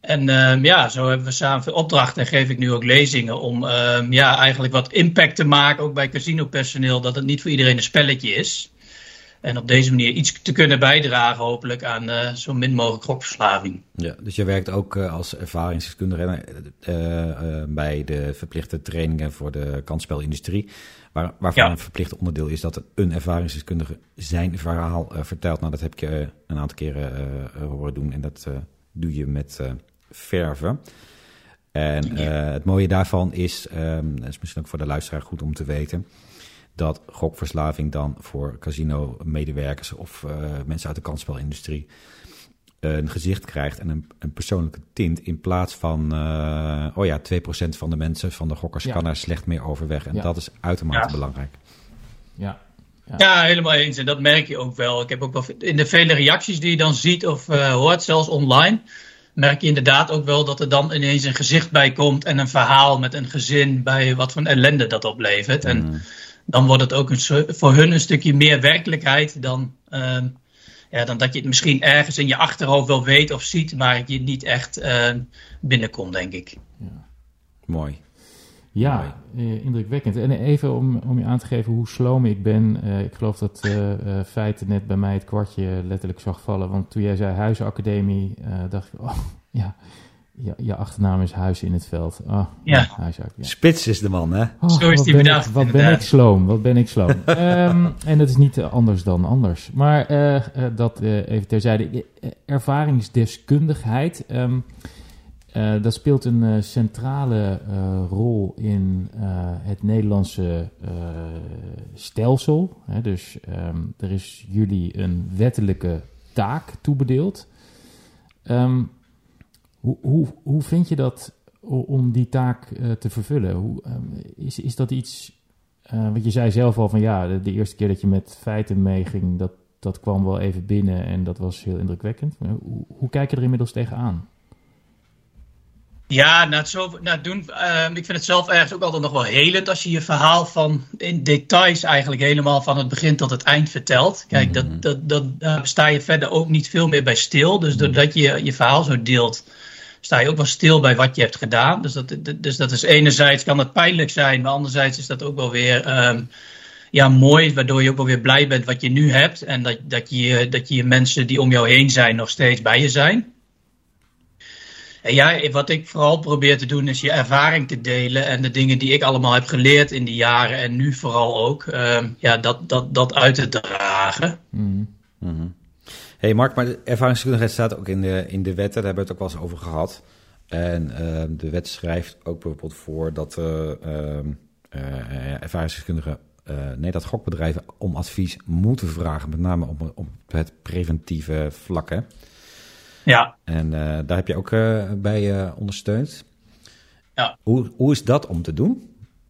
En ehm, ja, zo hebben we samen veel opdrachten en geef ik nu ook lezingen om ehm, ja, eigenlijk wat impact te maken, ook bij casinopersoneel, dat het niet voor iedereen een spelletje is. En op deze manier iets te kunnen bijdragen, hopelijk, aan eh, zo min mogelijk gokverslaving. Ja, dus je werkt ook eh, als ervaringsdeskundige eh, bij de verplichte trainingen voor de kansspelindustrie. Waar, waarvan Ja. een verplicht onderdeel is dat een ervaringsdeskundige zijn verhaal eh, vertelt. Nou, dat heb ik je eh, een aantal keren eh, horen doen en dat doe je met verven. En het mooie daarvan is, ehm, dat is misschien ook voor de luisteraar goed om te weten, dat gokverslaving dan voor casino-medewerkers of mensen uit de kansspelindustrie een gezicht krijgt en een, een persoonlijke tint in plaats van, eh, oh ja, 2% van de mensen, van de gokkers, Ja. kan daar slecht mee overweg. En Ja. dat is uitermate Ja. belangrijk. Ja. Ja, helemaal eens. En dat merk je ook wel. Ik heb ook wel in de vele reacties die je dan ziet of eh, hoort, zelfs online, merk je inderdaad ook wel dat er dan ineens een gezicht bij komt en een verhaal met een gezin bij wat voor ellende dat oplevert. En dan wordt het ook een, voor hun een stukje meer werkelijkheid dan, ehm, ja, dan dat je het misschien ergens in je achterhoofd wel weet of ziet, maar je niet echt ehm, binnenkomt, denk ik. Mooi. Ja, eh, indrukwekkend. En even om, om je aan te geven hoe sloom ik ben. eh, ik geloof dat eh eh, feiten net bij mij het kwartje letterlijk zag vallen. Want toen jij zei huizenacademie, eh, dacht ik, oh [laughs] ja, ja, je achternaam is Huis in het Veld. Oh, Ja. Spits is de man, hè? Oh, Zo is wat die ben bedacht, Ik, wat ben ik sloom, wat ben ik sloom. [laughs] Ehm, en dat is niet eh, anders dan anders. Maar eh, eh, dat eh, even terzijde. Ervaringsdeskundigheid, ehm, eh, dat speelt een centrale eh, rol in eh, het Nederlandse eh, stelsel. Hè, dus ehm, er is jullie een wettelijke taak toebedeeld. Ehm, hoe, hoe, hoe vind je dat om die taak eh, te vervullen? Hoe, ehm, is, is dat iets. eh want je zei zelf al van ja, de, de eerste keer dat je met feiten meeging, dat, dat kwam wel even binnen en dat was heel indrukwekkend. Hoe, hoe kijk je er inmiddels tegenaan? Ja, na het, zo, na het doen, ehm, ik vind het zelf ergens ook altijd nog wel helend als je je verhaal van in details eigenlijk helemaal van het begin tot het eind vertelt. Kijk, dat, dat, dat, daar sta je verder ook niet veel meer bij stil. Dus doordat je je verhaal zo deelt, sta je ook wel stil bij wat je hebt gedaan. Dus dat, dus dat is enerzijds kan het pijnlijk zijn, maar anderzijds is dat ook wel weer ehm, ja, mooi, waardoor je ook wel weer blij bent wat je nu hebt. En dat, dat, je, dat je mensen die om jou heen zijn nog steeds bij je zijn. En ja, wat ik vooral probeer te doen is je ervaring te delen en de dingen die ik allemaal heb geleerd in die jaren en nu vooral ook, ehm, ja, dat, dat, dat uit te dragen. Mhm. Hey Mark, maar de ervaringsdeskundigheid staat ook in de, in de wetten. Daar hebben we het ook wel eens over gehad. En uh, de wet schrijft ook bijvoorbeeld voor dat uh, uh, ervaringsdeskundigen... nee, dat gokbedrijven om advies moeten vragen. Met name op, op het preventieve vlak, hè? Ja. En daar heb je ook bij ondersteund. Ja. Hoe, hoe is dat om te doen?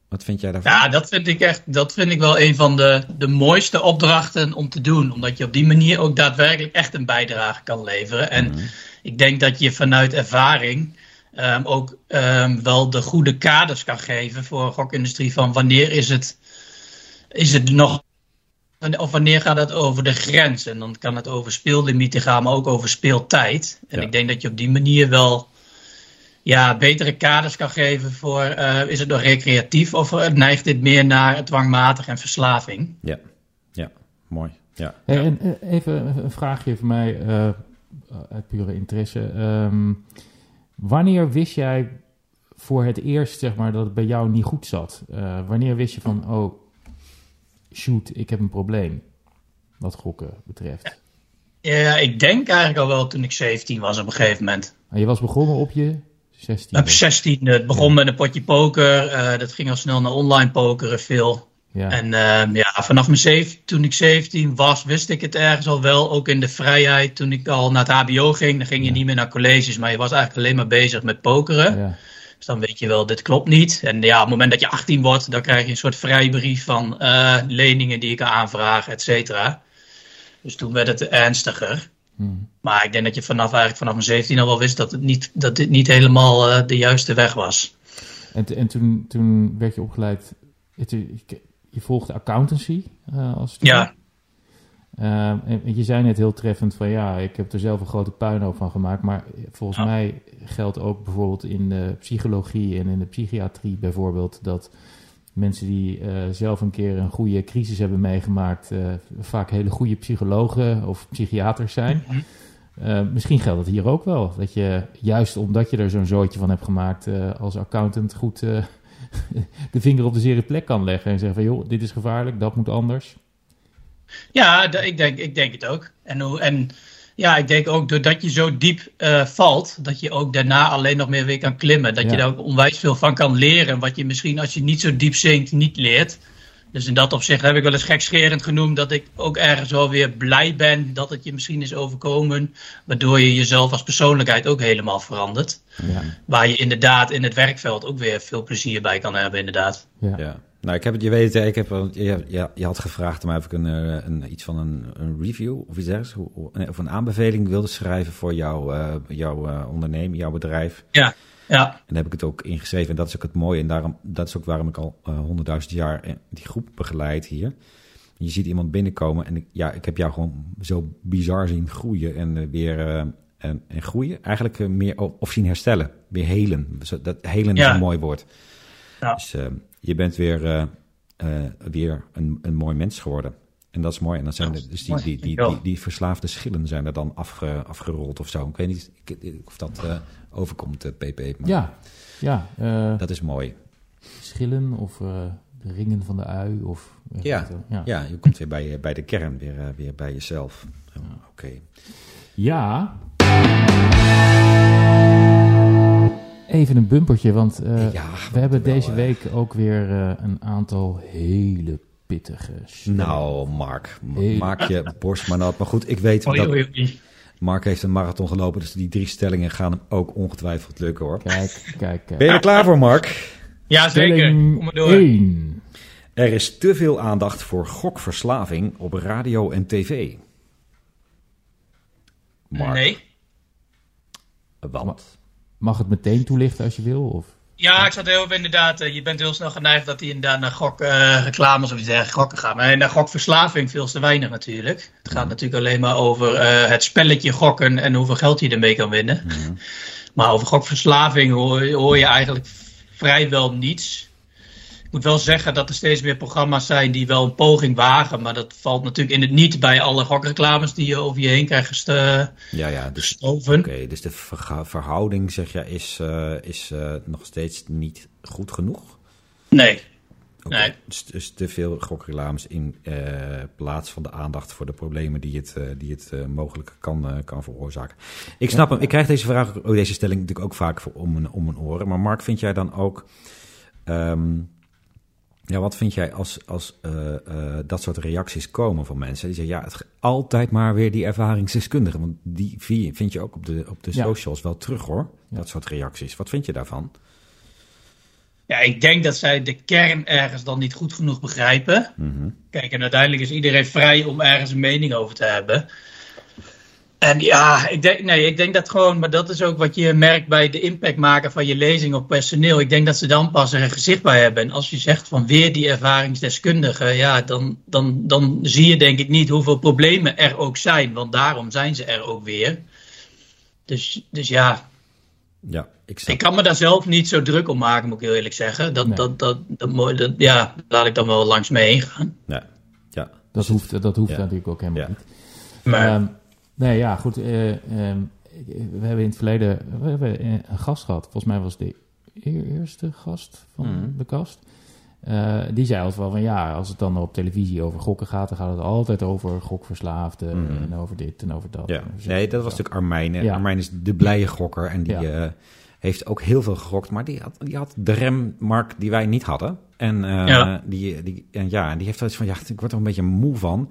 Wat vind jij daarvan? Ja, dat vind ik echt, dat vind ik wel een van de, de mooiste opdrachten om te doen. Omdat je op die manier ook daadwerkelijk echt een bijdrage kan leveren. En Mhm. ik denk dat je vanuit ervaring um, ook um, wel de goede kaders kan geven voor de gokindustrie. Van wanneer is het, is het nog. Of wanneer gaat het over de grens? En dan kan het over speellimieten gaan, maar ook over speeltijd. En Ja. ik denk dat je op die manier wel ja, betere kaders kan geven voor uh, is het nog recreatief of neigt dit meer naar dwangmatig en verslaving? Ja, ja, mooi. Ja. Hey, en uh, even een vraagje voor mij uh, uit pure interesse. Um, wanneer wist jij voor het eerst zeg maar, dat het bij jou niet goed zat? Uh, wanneer wist je van, oh, shoot, ik heb een probleem wat gokken betreft? Ja, ik denk eigenlijk al wel toen ik 17 was op een gegeven moment. En je was begonnen op je 16? Op 16. Het begon ja. met een potje poker. Uh, dat ging al snel naar online pokeren veel. Ja. En uh, ja, vanaf mijn zeven, toen ik 17 was, wist ik het ergens al wel. Ook in de vrijheid. Toen ik al naar het HBO ging, dan ging je ja. niet meer naar colleges. Maar je was eigenlijk alleen maar bezig met pokeren. Ja. Dus dan weet je wel, dit klopt niet. En ja, op het moment dat je 18 wordt, dan krijg je een soort vrijbrief van uh, leningen die je kan aanvragen, et cetera. Dus toen werd het ernstiger. Hmm. Maar ik denk dat je vanaf, eigenlijk vanaf mijn 17 al wel wist dat, het niet, dat dit niet helemaal uh, de juiste weg was. En, en toen, toen werd je opgeleid, je volgde accountancy uh, als student? Ja. Uh, en je zei net heel treffend van ja, ik heb er zelf een grote puinhoop van gemaakt. Maar volgens Ja. mij geldt ook bijvoorbeeld in de psychologie en in de psychiatrie bijvoorbeeld dat mensen die uh, zelf een keer een goede crisis hebben meegemaakt, uh, vaak hele goede psychologen of psychiaters zijn. Mhm. Uh, misschien geldt het hier ook wel. Dat je juist omdat je er zo'n zootje van hebt gemaakt, als accountant goed [laughs] de vinger op de zere plek kan leggen. En zeggen van joh, dit is gevaarlijk, dat moet anders. Ja, ik denk, ik denk het ook. En, en ja, ik denk ook doordat je zo diep uh, valt, dat je ook daarna alleen nog meer weer kan klimmen. Dat Ja. je daar ook onwijs veel van kan leren. Wat je misschien als je niet zo diep zinkt, niet leert. Dus in dat opzicht heb ik wel eens gekscherend genoemd dat ik ook ergens wel weer blij ben dat het je misschien is overkomen. Waardoor je jezelf als persoonlijkheid ook helemaal verandert. Ja, Waar je inderdaad in het werkveld ook weer veel plezier bij kan hebben, inderdaad. ja. Ja. Nou, ik heb het, je weet, ik heb, je, je, je had gevraagd om of ik een, eh, een, iets van een, een review of iets dergelijks, of een aanbeveling wilde schrijven voor jouw, eh, jouw eh, onderneming, jouw bedrijf. Ja, ja, En daar heb ik het ook ingeschreven. En dat is ook het mooie. En daarom, dat is ook waarom ik al honderdduizend jaar die groep begeleid hier. Je ziet iemand binnenkomen en ik, ja, ik heb jou gewoon zo bizar zien groeien en weer en, en groeien. Eigenlijk meer of, zien herstellen, weer helen. Dat helen is een mooi woord. Ja. Dus eh, je bent weer, eh, eh, weer een, een mooi mens geworden. En dat is mooi. En dan zijn er, dus die, die, die, die, verslaafde schillen zijn er dan afge, afgerold of zo. Ik weet niet ik- of dat eh, overkomt, PP. Maar ja, ja eh, Dat is mooi. schillen of eh, de ringen van de ui. Of, Ja, ja. Ja, je komt weer bij, bij de kern, weer, weer bij jezelf. Oké. Ja. Even een bumpertje, want eh, Ja, we hebben wel, deze week ook weer eh, een aantal hele pittige. Nou, Mark, maak je borst maar nat. Maar goed, ik weet Oei, dat oei, oei. Mark heeft een marathon gelopen, dus die drie stellingen gaan hem ook ongetwijfeld lukken hoor. Kijk, kijk, kijk. Ben je er klaar voor, Mark? Ja, zeker. Stelling Kom maar door. 1. Er is te veel aandacht voor gokverslaving op radio en tv. Mark, Nee. want? Mag het meteen toelichten als je wil? Of? Ja, ik zat heel inderdaad. eh, je bent heel snel geneigd dat hij inderdaad naar gokreclames of iets dergelijks gokken gaat. Maar naar gokverslaving veel te weinig natuurlijk. Het gaat natuurlijk alleen maar over eh, het spelletje gokken en hoeveel geld je ermee kan winnen. Maar over gokverslaving hoor, hoor je eigenlijk vrijwel niets. Ik moet wel zeggen dat er steeds meer programma's zijn die wel een poging wagen. Maar dat valt natuurlijk in het niet bij alle gokreclames die je over je heen krijgt gest- eh, Ja, ja, dus gestoven. Oké, dus de verhouding, zeg je, is, eh, is eh, nog steeds niet goed genoeg? Nee. Nee. Dus, dus te veel gokreclames in plaats van de aandacht voor de problemen die het, die het mogelijk kan, kan veroorzaken. Ik snap hem. Ik krijg deze vraag, oh, deze stelling natuurlijk ook vaak voor, om, mijn, om mijn oren. Maar Mark, vind jij dan ook... ehm, ja, wat vind jij als, als eh, eh, dat soort reacties komen van mensen? Die zeggen, ja, het, altijd maar weer die ervaringsdeskundigen. Want die vi- vind je ook op de, op de Ja. socials wel terug, hoor. Ja. Dat soort reacties. Wat vind je daarvan? Ja, ik denk dat zij de kern ergens dan niet goed genoeg begrijpen. Mhm. Kijk, en uiteindelijk is iedereen vrij om ergens een mening over te hebben. En ja, ik denk, nee, ik denk dat gewoon, maar dat is ook wat je merkt bij de impact maken van je lezing op personeel. Ik denk dat ze dan pas er een gezicht bij hebben. En als je zegt van weer die ervaringsdeskundige, ja, dan, dan, dan zie je denk ik niet hoeveel problemen er ook zijn. Want daarom zijn ze er ook weer. Dus, dus ja, Ja, ik kan me daar zelf niet zo druk om maken, moet ik heel eerlijk zeggen. Dat, Nee. dat, dat, dat, dat, ja, laat ik dan wel langs mee heen gaan. Ja, ja. Dat hoeft, dat hoeft Ja. natuurlijk ook helemaal Ja. niet. Maar, Ehm, nee, ja, goed. eh, ehm, we hebben in het verleden we hebben een gast gehad. Volgens mij was de e- eerste gast van Mhm. de kast. Eh, die zei altijd wel van ja, als het dan op televisie over gokken gaat, dan gaat het altijd over gokverslaafden Mhm. en over dit en over dat. ja. zo Nee, dat was natuurlijk Armijn. Ja. Armijn is de blije gokker en die Ja. eh, heeft ook heel veel gegokt. Maar die had, die had de remmark die wij niet hadden. En, eh, Ja. Die, die, en ja, die heeft wel iets van, ja, ik word er een beetje moe van.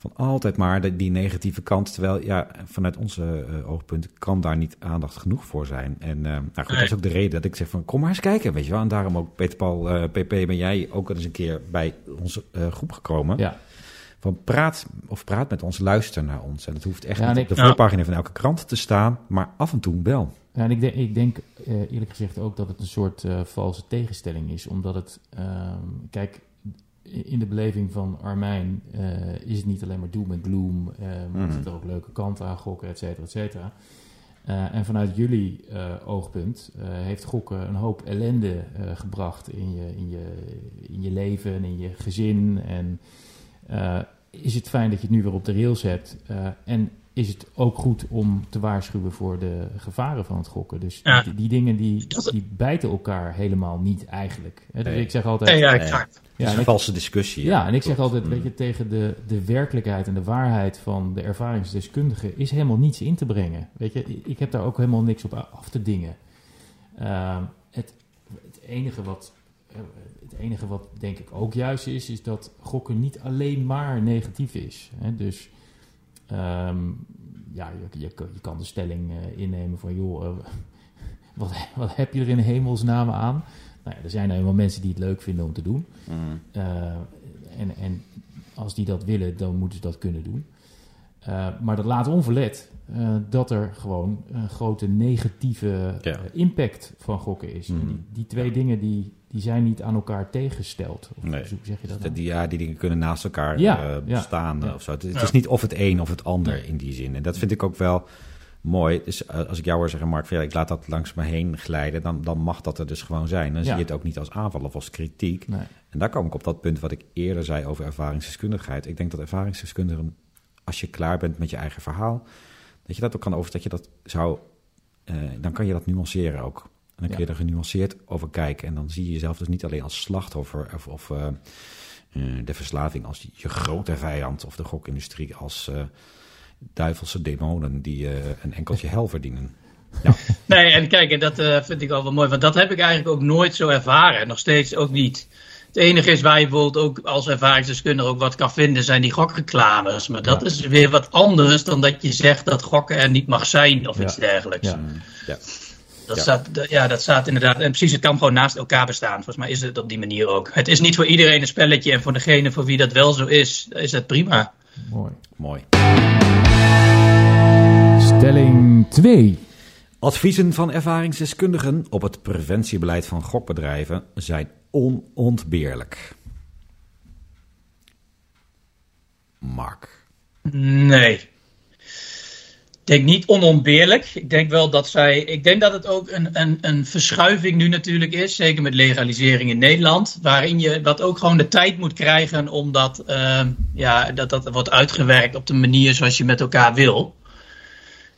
Van altijd maar de, die negatieve kant. Terwijl, ja, vanuit onze eh, oogpunt kan daar niet aandacht genoeg voor zijn. En eh, nou goed, dat is ook de reden dat ik zeg van, kom maar eens kijken, weet je wel. En daarom ook, Peter Paul, eh, PP, ben jij ook eens een keer bij onze eh, groep gekomen. Ja, Van praat, of praat met ons, luister naar ons. En het hoeft echt Ja, niet en op de voorpagina van elke krant te staan, maar af en toe wel. Ja, en ik denk, ik denk eh, eerlijk gezegd ook dat het een soort eh, valse tegenstelling is. Omdat het, ehm, kijk, in de beleving van Armijn eh, is het niet alleen maar doom en gloom. eh, maar Mhm. er zitten ook leuke kanten aan gokken, et cetera, et cetera. Eh, en vanuit jullie eh, oogpunt eh, heeft gokken een hoop ellende eh, gebracht in je, in, je, in je leven en in je gezin. En eh, is het fijn dat je het nu weer op de rails hebt. eh, en is het ook goed om te waarschuwen voor de gevaren van het gokken. Dus Ja. die, die dingen die, die bijten elkaar helemaal niet eigenlijk. Hè, dus Nee. ik zeg altijd... ja, exact. Is en een ik- valse discussie. ja, en ik zeg altijd, Mm. weet je, tegen de, de werkelijkheid en de waarheid van de ervaringsdeskundige is helemaal niets in te brengen. Weet je, ik heb daar ook helemaal niks op af te dingen. Ehm, het, het, enige wat, eh, het enige wat denk ik ook juist is, is dat gokken niet alleen maar negatief is. Hè? Dus ehm, ja, je, je, je kan de stelling eh, innemen van, joh, eh, [laughs] wat, wat heb je er in hemelsnaam aan? Nou er zijn helemaal mensen die het leuk vinden om te doen. Mm. Uh, en, en als die dat willen, dan moeten ze dat kunnen doen. Uh, maar dat laat onverlet uh, dat er gewoon een grote negatieve Ja. impact van gokken is. En die, die twee dingen die, die zijn niet aan elkaar tegengesteld. Of Nee. zeg je dat? Nou? die- ja, die dingen kunnen naast elkaar Ja, eh, bestaan of zo. Het, het is niet of het een of het ander in die zin. En dat vind ik ook wel mooi. Dus als ik jou hoor zeggen, Mark, ik laat dat langs me heen glijden, dan, dan mag dat er dus gewoon zijn. Dan Ja. zie je het ook niet als aanval of als kritiek. Nee. En daar kom ik op dat punt wat ik eerder zei over ervaringsdeskundigheid. Ik denk dat ervaringsdeskundigen, als je klaar bent met je eigen verhaal, dat je dat ook kan over, dat je dat zou, eh, dan kan je dat nuanceren ook. En dan kun je Ja. er genuanceerd over kijken. En dan zie je jezelf dus niet alleen als slachtoffer of, of eh, de verslaving als je grote vijand of de gokindustrie als duivelse demonen die eh, een enkeltje hel verdienen. [laughs] Nee, en kijk, en dat eh, vind ik al wel mooi, want dat heb ik eigenlijk ook nooit zo ervaren. Nog steeds ook niet. Het enige is waar je bijvoorbeeld ook als ervaringsdeskundige ook wat kan vinden, zijn die gokreclames. Maar dat Ja. is weer wat anders dan dat je zegt dat gokken er niet mag zijn of Ja. iets dergelijks. Ja. Mm, ja. Dat, Ja. Staat, ja, dat staat inderdaad. En precies, het kan gewoon naast elkaar bestaan. Volgens mij is het op die manier ook. Het is niet voor iedereen een spelletje. En voor degene voor wie dat wel zo is, is dat prima. Mooi. Mooi. Stelling 2. Adviezen van ervaringsdeskundigen op het preventiebeleid van gokbedrijven zijn onontbeerlijk. Mark. Nee. Ik denk niet onontbeerlijk. Ik denk wel dat zij. Ik denk dat het ook een, een, een verschuiving nu natuurlijk is. Zeker met legalisering in Nederland. Waarin je wat ook gewoon de tijd moet krijgen. Omdat ehm, ja, dat, dat wordt uitgewerkt op de manier zoals je met elkaar wil.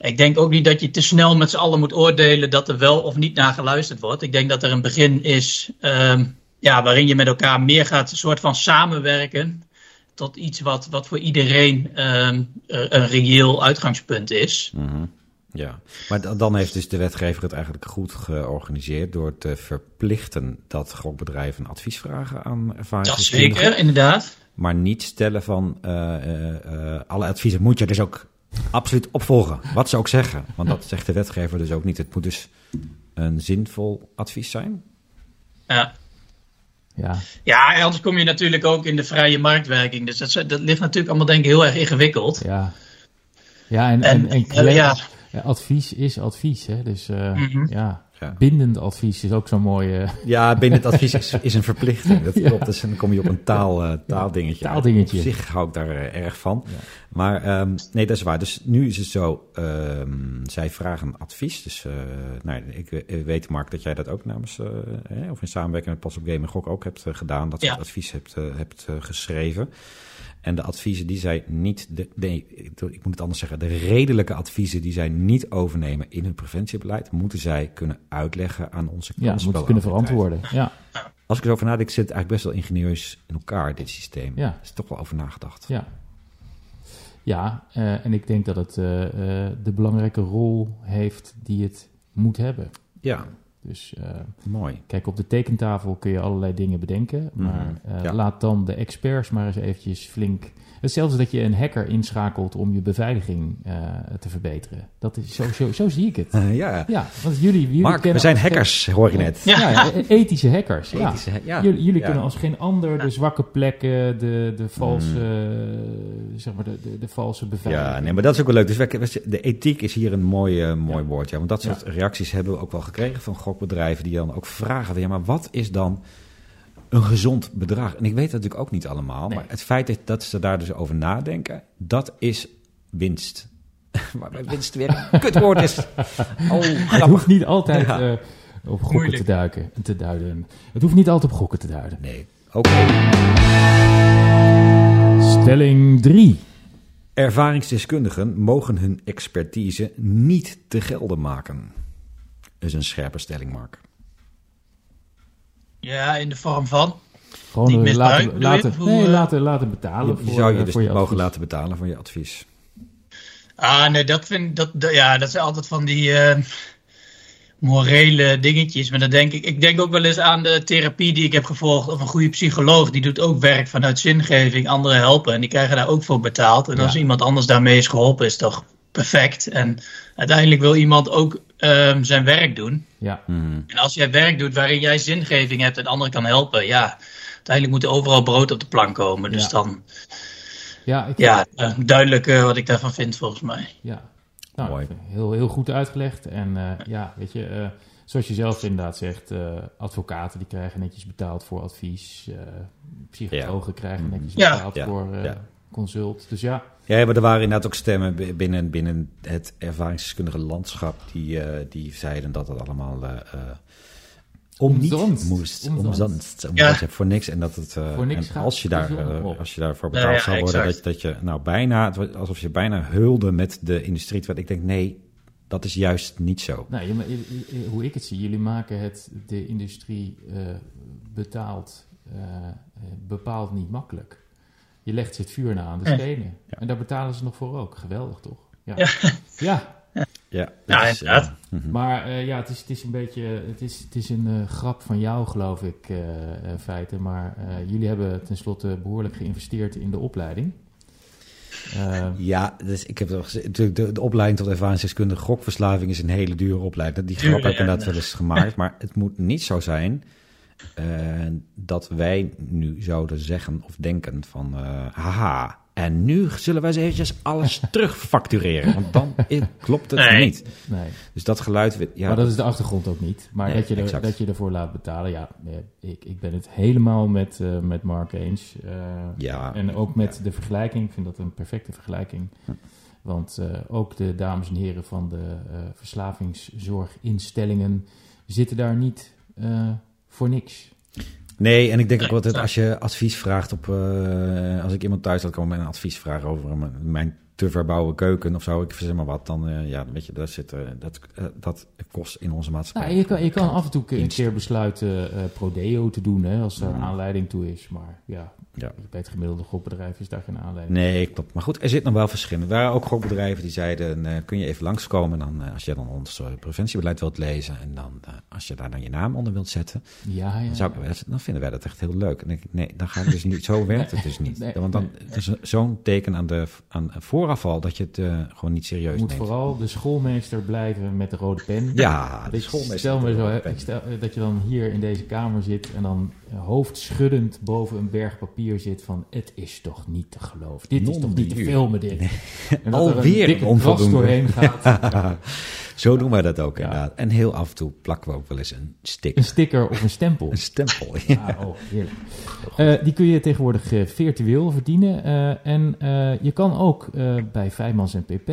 Ik denk ook niet dat je te snel met z'n allen moet oordelen dat er wel of niet naar geluisterd wordt. Ik denk dat er een begin is. ehm, ja, waarin je met elkaar meer gaat, een soort van samenwerken. Tot iets wat, wat voor iedereen ehm, een reëel uitgangspunt is. Mhm. Ja, maar dan heeft dus de wetgever het eigenlijk goed georganiseerd door te verplichten dat gokbedrijven advies vragen aan ervaringsdeskundigen. Dat zeker, inderdaad. Maar niet stellen van uh, alle adviezen moet je dus ook absoluut opvolgen. Wat ze ook zeggen. Want dat zegt de wetgever dus ook niet. Het moet dus een zinvol advies zijn. Ja. Ja. ja, anders kom je natuurlijk ook in de vrije marktwerking. Dus dat, dat ligt natuurlijk allemaal denk ik heel erg ingewikkeld. Ja, ja en, en, en, en ja. advies is advies. Hè? Dus uh, mm -hmm. ja, Bindend advies is ook zo'n mooie. Ja, bindend advies is, is een verplichting. Dat [laughs] klopt. Dus dan kom je op een taal, uh, taaldingetje. taaldingetje. Op zich hou ik daar uh, erg van. Ja. Maar um, nee, dat is waar. Dus nu is het zo. Um, zij vragen advies. Dus uh, nou, ik, weet, Mark, dat jij dat ook namens. of in samenwerking met Pas op Game en Gok ook hebt gedaan. Dat je ja. advies hebt, hebt geschreven. En de adviezen die zij niet, de, nee, ik moet het anders zeggen, de redelijke adviezen die zij niet overnemen in hun preventiebeleid, moeten zij kunnen uitleggen aan onze Ja, moeten kunnen verantwoorden. Ja. Als ik erover nadenk, zit het eigenlijk best wel ingenieus in elkaar, dit systeem. Ja. Er is toch wel over nagedacht. Ja, ja uh, en ik denk dat het uh, uh, de belangrijke rol heeft die het moet hebben. Ja, dus uh, Mooi. kijk, op de tekentafel kun je allerlei dingen bedenken. Maar uh, ja. laat dan de experts maar eens eventjes flink... Hetzelfde dat je een hacker inschakelt om je beveiliging uh, te verbeteren. Dat is zo, zo, zo zie ik het. ja. ja, want jullie, jullie Mark, we zijn hackers, hoor je net. Ja, ja [laughs] ethische hackers. Ethische, ja. Jullie, jullie kunnen als geen ander de zwakke plekken, de, de valse, mm. zeg maar, de, de, de, valse beveiliging. Ja, nee, maar dat is ook wel leuk. Dus wij, de ethiek is hier een mooi, mooi woord. Ja, want dat soort reacties hebben we ook wel gekregen van gokbedrijven die dan ook vragen: ja, maar wat is dan een gezond bedrag? En ik weet dat natuurlijk ook niet allemaal, nee. maar het feit dat ze daar dus over nadenken, dat is winst. [laughs] maar bij winst weer een kutwoord is. Oh, [laughs] het hoeft niet altijd ja. uh, op gokken Moeilijk. te, duiken, te duiden. Het hoeft niet altijd op gokken te duiden. Nee, oké. Okay. Stelling 3. Ervaringsdeskundigen mogen hun expertise niet te gelden maken is een scherpe stelling, Mark. Ja, in de vorm van. Gewoon uh, laten, laten, nee, laten, laten betalen. Je, voor, zou je dus voor je mogen laten betalen voor je advies. Ah, nee, dat vind dat, dat ja, dat zijn altijd van die uh, morele dingetjes. Maar dan denk ik, ik denk ook wel eens aan de therapie die ik heb gevolgd. Of een goede psycholoog, die doet ook werk vanuit zingeving, anderen helpen. En die krijgen daar ook voor betaald. En als iemand anders daarmee is geholpen, is toch perfect. En uiteindelijk wil iemand ook um, zijn werk doen. Ja. Mm. En als jij werk doet waarin jij zingeving hebt en anderen kan helpen, ja, uiteindelijk moet er overal brood op de plank komen. Dus Ja. dan, Ja, ik, ja, uh, duidelijk uh, wat ik daarvan vind volgens mij. ja. Nou, Mooi. heel, heel goed uitgelegd. En eh, ja, weet je, eh, zoals je zelf inderdaad zegt, eh, advocaten die krijgen netjes betaald voor advies. eh, psychologen krijgen netjes Ja. betaald Ja, voor eh, ja. consult. Dus ja, Ja, maar er waren inderdaad ook stemmen binnen, binnen het ervaringsdeskundige landschap die, eh, die zeiden dat het allemaal eh eh, om niet Omzonst. moest. Omzonst. Omzonst. Ja. Voor niks. En dat het, eh, Voor niks en gaat als je, daar, eh, als je daarvoor betaald ja, zou worden, dat, dat je nou bijna, alsof je bijna hulde met de industrie. Terwijl ik denk, nee, dat is juist niet zo. nou, je, je- je- hoe ik het zie, jullie maken het de industrie eh, betaald, bepaald niet makkelijk. Je legt ze het vuur na aan de stenen. Ja. En daar betalen ze nog voor ook. Geweldig, toch? Ja. Ja. [laughs] ja. Ja, Ja, dat is, inderdaad. eh, mhm. Maar eh, ja, het is, het is een beetje, het is, het is een eh, grap van jou, geloof ik, eh eh, feiten. Maar eh, jullie hebben tenslotte behoorlijk geïnvesteerd in de opleiding. Eh, Ja, dus ik heb toch gezegd, natuurlijk de, de opleiding tot ervaringsdeskundige gokverslaving is een hele dure opleiding. Die grap heb ik inderdaad ja. wel eens gemaakt, [laughs] maar het moet niet zo zijn eh, dat wij nu zouden zeggen of denken van, eh, haha, en nu zullen wij eens eventjes alles [laughs] terugfactureren, want dan klopt het Nee. niet. nee, Dus dat geluid, ja, maar dat is de achtergrond ook niet. Maar Nee, dat, je er, dat je ervoor laat betalen, ja, eh, ik, ik ben het helemaal met, eh, met Mark eens. Eh, ja, En ook met de vergelijking, ik vind dat een perfecte vergelijking. Want eh, ook de dames en heren van de eh, verslavingszorginstellingen zitten daar niet eh, voor niks. Nee, en ik denk ook altijd als je advies vraagt op... eh, als ik iemand thuis had komen met een advies vragen over mijn, mijn te verbouwen keuken of zo, ik zeg maar wat, dan eh, ja, weet je, dat, zit, eh, dat, eh, dat kost in onze maatschappij. Nou, je, kan, je kan af en toe een keer besluiten eh prodeo te doen, hè, als er een aanleiding toe is. Maar ja, Ja. bij het gemiddelde gokbedrijf is daar geen aanleiding. Nee, klopt. Maar goed, er zit nog wel verschillen. Er waren ook gokbedrijven die zeiden, eh, kun je even langskomen dan, eh, als je dan ons eh, preventiebeleid wilt lezen en dan, eh, als je daar dan je naam onder wilt zetten, Ja, ja. dan, zou ik, dan vinden wij dat echt heel leuk. En ik, nee, dan ga ik dus niet, zo werkt het dus niet. [laughs] Nee, Want dan nee, het is zo'n teken aan, de, aan vooraf al dat je het eh, gewoon niet serieus Je moet neemt. vooral de schoolmeester blijven met de rode pen. Ja, de schoolmeester. Stel me de zo, stel, eh, dat je dan hier in deze kamer zit en dan eh, hoofdschuddend boven een berg papier zit van het is toch niet te geloven. Dit is toch niet te filmen dit. En dat er Alweer een dikke doorheen gaat. [laughs] Zo doen wij dat ook Ja. inderdaad. En heel af en toe plakken we ook wel eens een Een sticker. sticker of een stempel. Een stempel. Ja. Ah, oh, heerlijk. Eh, die kun je tegenwoordig eh, virtueel verdienen. eh, en eh, je kan ook eh, bij Vijmans en PP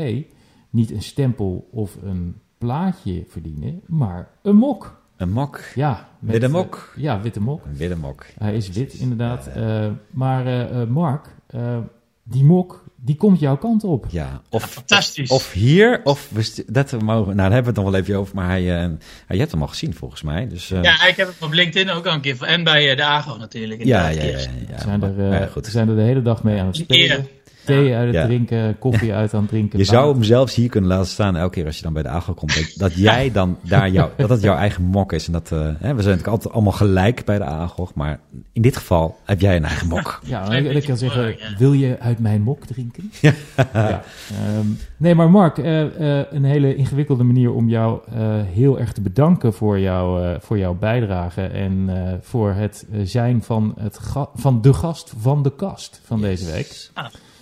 niet een stempel of een plaatje verdienen, maar een mok. Een mok. Ja, met, Witte eh, mok. ja, witte mok. Een witte mok. Hij is wit, inderdaad. Ja, Eh, maar eh, eh, Mark, eh, die mok, die komt jouw kant op. Ja, of, Fantastisch. of hier, of we stu- dat we mogen. Nou, daar hebben we het nog wel even over. Maar hij, eh, hij, je hebt hem al gezien volgens mij. Dus, eh, ja, ik heb het op LinkedIn ook al een keer. voor- En bij eh, de AGO natuurlijk. ja, inderdaad, ja, ja, ja, We zijn, maar- er, maar goed. zijn er de hele dag mee aan het spelen. Thee uit het Ja. drinken, koffie uit aan het drinken. Je zou hem zelfs hier kunnen laten staan elke keer als je dan bij de AGO komt. Dat, dat [laughs] jij dan daar jouw, dat het jouw eigen mok is. En dat, eh, hè, we zijn natuurlijk altijd allemaal gelijk bij de AGO. Maar in dit geval heb jij een eigen mok. Ja, en ik, kan zeggen, wil je uit mijn mok drinken? [laughs] Ja. Ehm, nee, maar Mark, eh, eh, een hele ingewikkelde manier om jou eh, heel erg te bedanken voor, jou, eh, voor jouw bijdrage en eh, voor het zijn van, het ga- van de gast van de kast van deze week.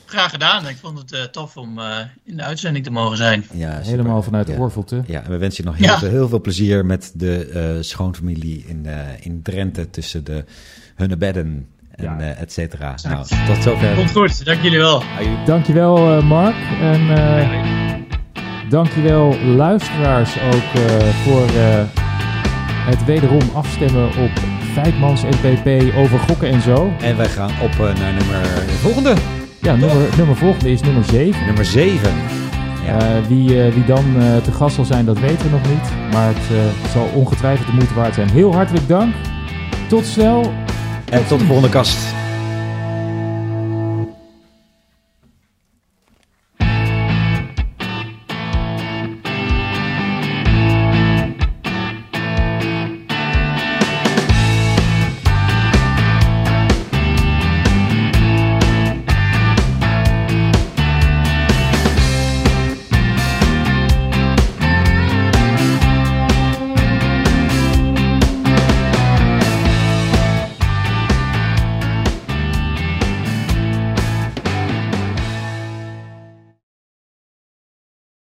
Graag gedaan. Ik vond het eh, tof om eh, in de uitzending te mogen zijn. Ja, super. Helemaal vanuit Ja. Oorvolte. Ja, en we wensen je nog heel, Ja. veel, heel veel plezier met de eh, schoonfamilie in, eh, in Drenthe tussen de Hunnebedden en Ja. eh et cetera. Nou, tot zover. Komt goed. Dank jullie wel. Dankjewel eh Mark en eh, dankjewel luisteraars ook eh, voor eh, het wederom afstemmen op Feitmans en PP over gokken en zo. En wij gaan op eh, naar nummer volgende, Ja, nummer, nummer volgende is nummer 7. nummer 7. Ja. Eh, wie, eh, wie dan eh, te gast zal zijn, dat weten we nog niet. Maar het zal ongetwijfeld de moeite waard zijn. Heel hartelijk dank. Tot snel. en tot de volgende kast.